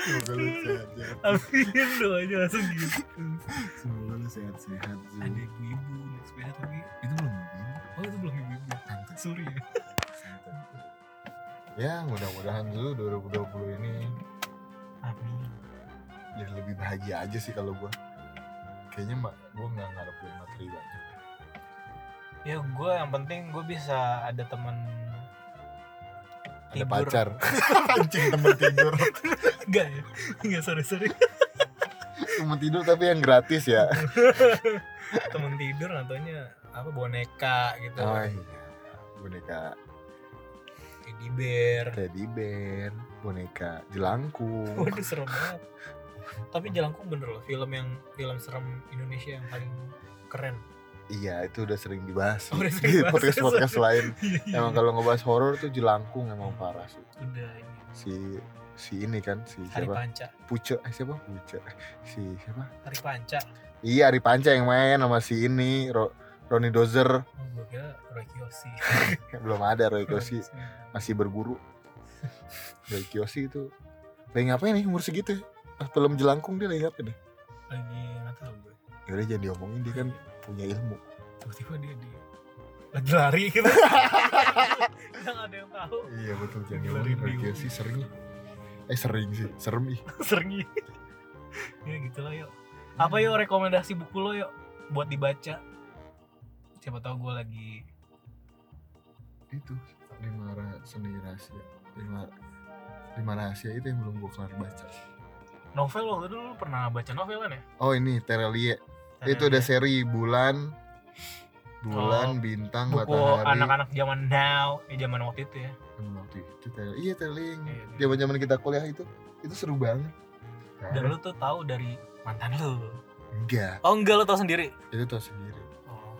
semoga lu sehat-sehat Amin doanya langsung gitu. semoga lu sehat-sehat. Ada ibu-ibu tapi itu belum ibu oh itu belum ibu-ibu. Sorry ya. ya mudah-mudahan dulu 2020 ini Amin. jadi lebih bahagia aja sih kalau gua kayaknya mak gua nggak ngarepin materi banyak Ya gue yang penting gue bisa ada teman ada Tidur. pacar anjing temen tidur Enggak ya? Enggak sorry sorry. temen tidur tapi yang gratis ya temen tidur nontonnya apa boneka gitu. oh iya boneka Teddy bear. teddy bear boneka jelangkung Waduh serem banget. Tapi Jelangkung bener loh film yang film serem Indonesia yang paling keren. Iya itu udah sering dibahas Oh, udah sering di dibahas. podcast podcast lain Iya, iya. emang kalau ngebahas horor tuh jelangkung emang parah sih udah ini si si ini kan si Hari siapa Panca. Puce eh siapa Puce si siapa Hari Panca. iya Ari Panca yang main sama si ini Ro, Roni Dozer Oh, gue kira Roy Kiyoshi. belum ada Roy Kiyoshi masih berguru Roy Kiyoshi itu lagi ngapain nih umur segitu ya? Pas film jelangkung dia lagi ngapain nih Lagi nggak tahu gue. yaudah jangan diomongin dia kan punya ilmu Tiba-tiba dia di lagi lari gitu. Yang ada yang tahu. iya betul diomongin lari Kiyoshi sering eh sering sih serem ih Sering Ya gitu lah yuk. Apa yuk rekomendasi buku lo yuk buat dibaca? Siapa tahu gue lagi itu lima seni rahasia lima lima rahasia itu yang belum gue kelar baca novel waktu dulu lu pernah baca novel kan ya? oh ini Terelie itu udah seri bulan bulan Oh, bintang buku matahari anak-anak zaman now, eh zaman waktu itu ya. Hmm, waktu itu Terelie iya Terelie yang Iya, iya. zaman zaman kita kuliah itu itu seru banget Dan lu tuh tahu dari mantan lu. enggak Oh enggak lu tahu sendiri. itu tau sendiri Oh,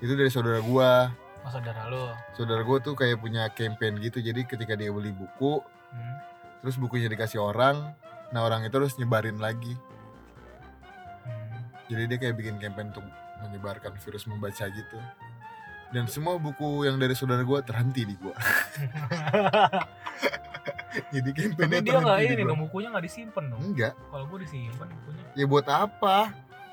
itu dari saudara gua oh saudara lu. saudara gua tuh kayak punya campaign gitu jadi ketika dia beli buku Hmm. terus bukunya dikasih orang nah orang itu harus nyebarin lagi. Jadi dia kayak bikin campaign untuk menyebarkan virus membaca gitu dan semua buku yang dari saudara gua terhenti di gua jadi Tapi campaignnya dia nggak terhenti ini di gua dong bukunya nggak disimpan dong. enggak Kalau gue disimpan bukunya. ya buat apa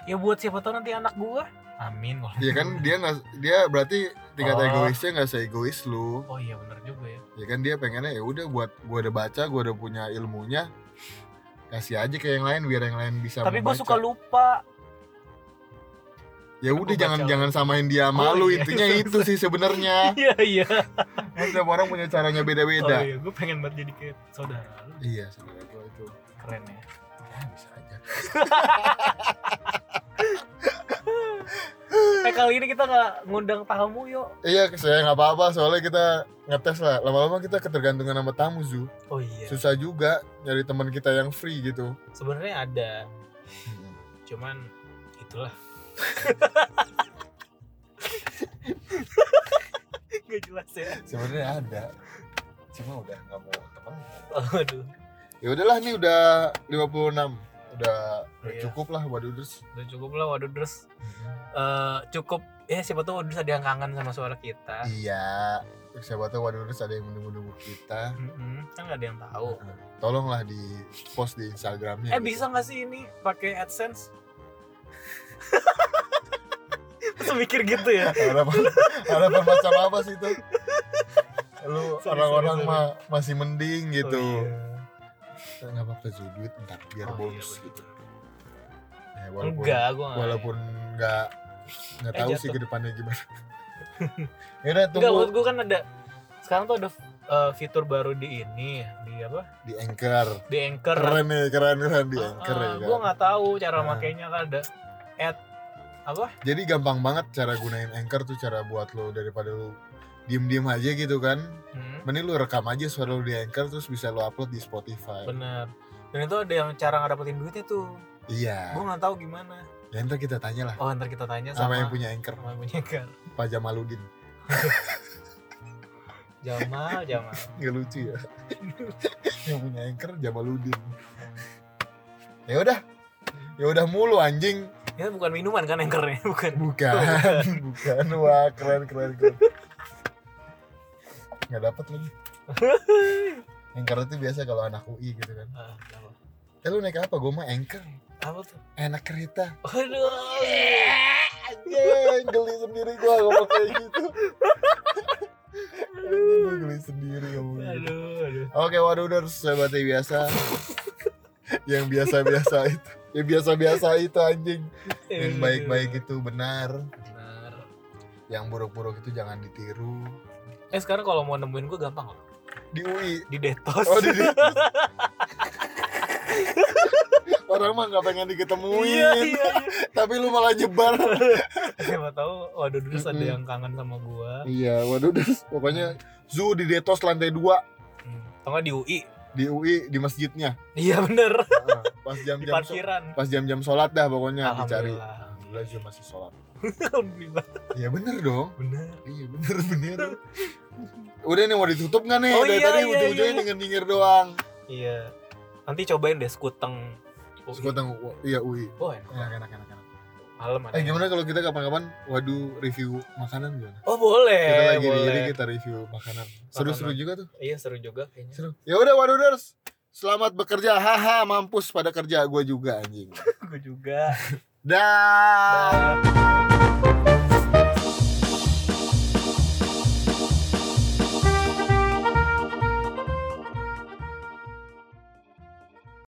Ya buat siapa tahu nanti anak gua. Amin kalau. ya kan dia nggak dia berarti tingkat Oh. egoisnya nggak seegois lu Oh iya benar juga ya. ya kan dia pengennya ya udah buat gua udah baca gua udah punya ilmunya kasih aja ke yang lain biar yang lain bisa Tapi gue suka lupa. Ya udah jangan baca. jangan samain dia sama Oh, iya. intinya itu sih sebenarnya Iya iya. Kan setiap orang punya caranya Oh beda-beda iya, gue pengen banget jadi kayak saudara lu. iya saudara gua itu Keren ya. ya bisa aja Eh kali ini kita nggak ngundang tamu yuk. iya saya nggak apa-apa soalnya kita ngetes lah lama-lama kita ketergantungan sama tamu zu Oh iya. susah juga nyari teman kita yang free gitu Sebenarnya ada, cuman itulah. Gak jelas ya. sebenarnya ada cuma udah nggak mau teman Aduh, ya udahlah nih udah 56 udah udah Iya. cukup lah waduders udah cukup lah waduh terus eh, cukup ya siapa tahu waduh ada yang kangen sama suara kita. iya siapa tahu waduders ada yang menunggu-nunggu kita Mm-mm, kan nggak ada yang tahu. tolonglah di post di instagramnya Eh gitu. bisa nggak sih ini pakai AdSense? Mikir gitu ya? harapan harapan macam apa sih itu lu orang-orang mah masih mending gitu Oh, iya. nggak apa-apa sih duit ntar biar Oh, iya, bonus betul. gitu ya, walaupun Enggak, gua walaupun nggak nggak Eh, tahu sih ke depannya gimana ya udah Enggak, tunggu menurut gue kan ada sekarang tuh ada eh, fitur baru di ini di apa? di anchor Di Anchor. keren nih keren keren di anchor ya kan? gue nggak tahu cara Ah. makainya kan ada add apa? jadi gampang banget cara gunain anchor tuh cara buat lo daripada lo diem-diem aja gitu kan Hmm, mending lo rekam aja suara lo di anchor terus bisa lo upload di Spotify bener. Dan itu ada yang cara ngedapetin duitnya tuh. iya Gue nggak tahu gimana. ya ntar kita tanya lah Oh ntar kita tanya sama, sama, yang punya anchor sama yang punya Anchor. Pak Jamaludin Jamal, Jamal. nggak lucu ya yang punya anchor Jamaludin ya udah ya udah mulu anjing Ini bukan minuman kan Anchornya, bukan. bukan bukan wah keren keren keren nggak dapat lagi anchor itu biasa kalau anak UI gitu kan Ah. Eh lu naik apa? Gue mah anchor. Apa tuh? Enak kereta. Aduh. Anjing, geli sendiri gue ngomong kayak gitu. Anjing, gue geli sendiri ngomong gitu. Aduh, aduh. Oke, waduh udah yang biasa. yang biasa-biasa itu. Yang biasa-biasa itu anjing. Yang baik-baik itu benar. Benar. Yang buruk-buruk itu jangan ditiru. Eh sekarang kalau mau nemuin gue gampang loh. Di UI. Di Detos. Oh, di Orang mah gak pengen diketemuin. iya, iya, iya. Tapi lu malah nyebar. Siapa tahu waduh dulu ada yang kangen sama gua. iya, waduh udah. Pokoknya zoo di Detos lantai 2 Hmm. Atau nggak di UI. Di UI di masjidnya. Iya bener. Heeh, Pas Di jam-jam so- pas jam-jam sholat dah pokoknya dicari. Alhamdulillah. Alhamdulillah juga masih sholat. Alhamdulillah. Iya bener dong. Bener. Iya bener bener. Udah nih mau ditutup nggak nih? Oh, Dari iya, tadi iya, ujung-ujungnya iya. nyengir-nyengir doang. Iya. Nanti cobain deh skuteng. UI. Sekoteng iya UI. Oh, enak. Enak enak enak enak. Malam ada. Eh gimana kalau kita kapan-kapan waduh review makanan gimana? Oh boleh. kita lagi di boleh. ini kita review makanan. Seru-seru juga tuh. Iya seru juga kayaknya. Seru. Ya udah waduders. Selamat bekerja. Haha, mampus pada kerja gue juga anjing. Gue juga. Dah. Dah.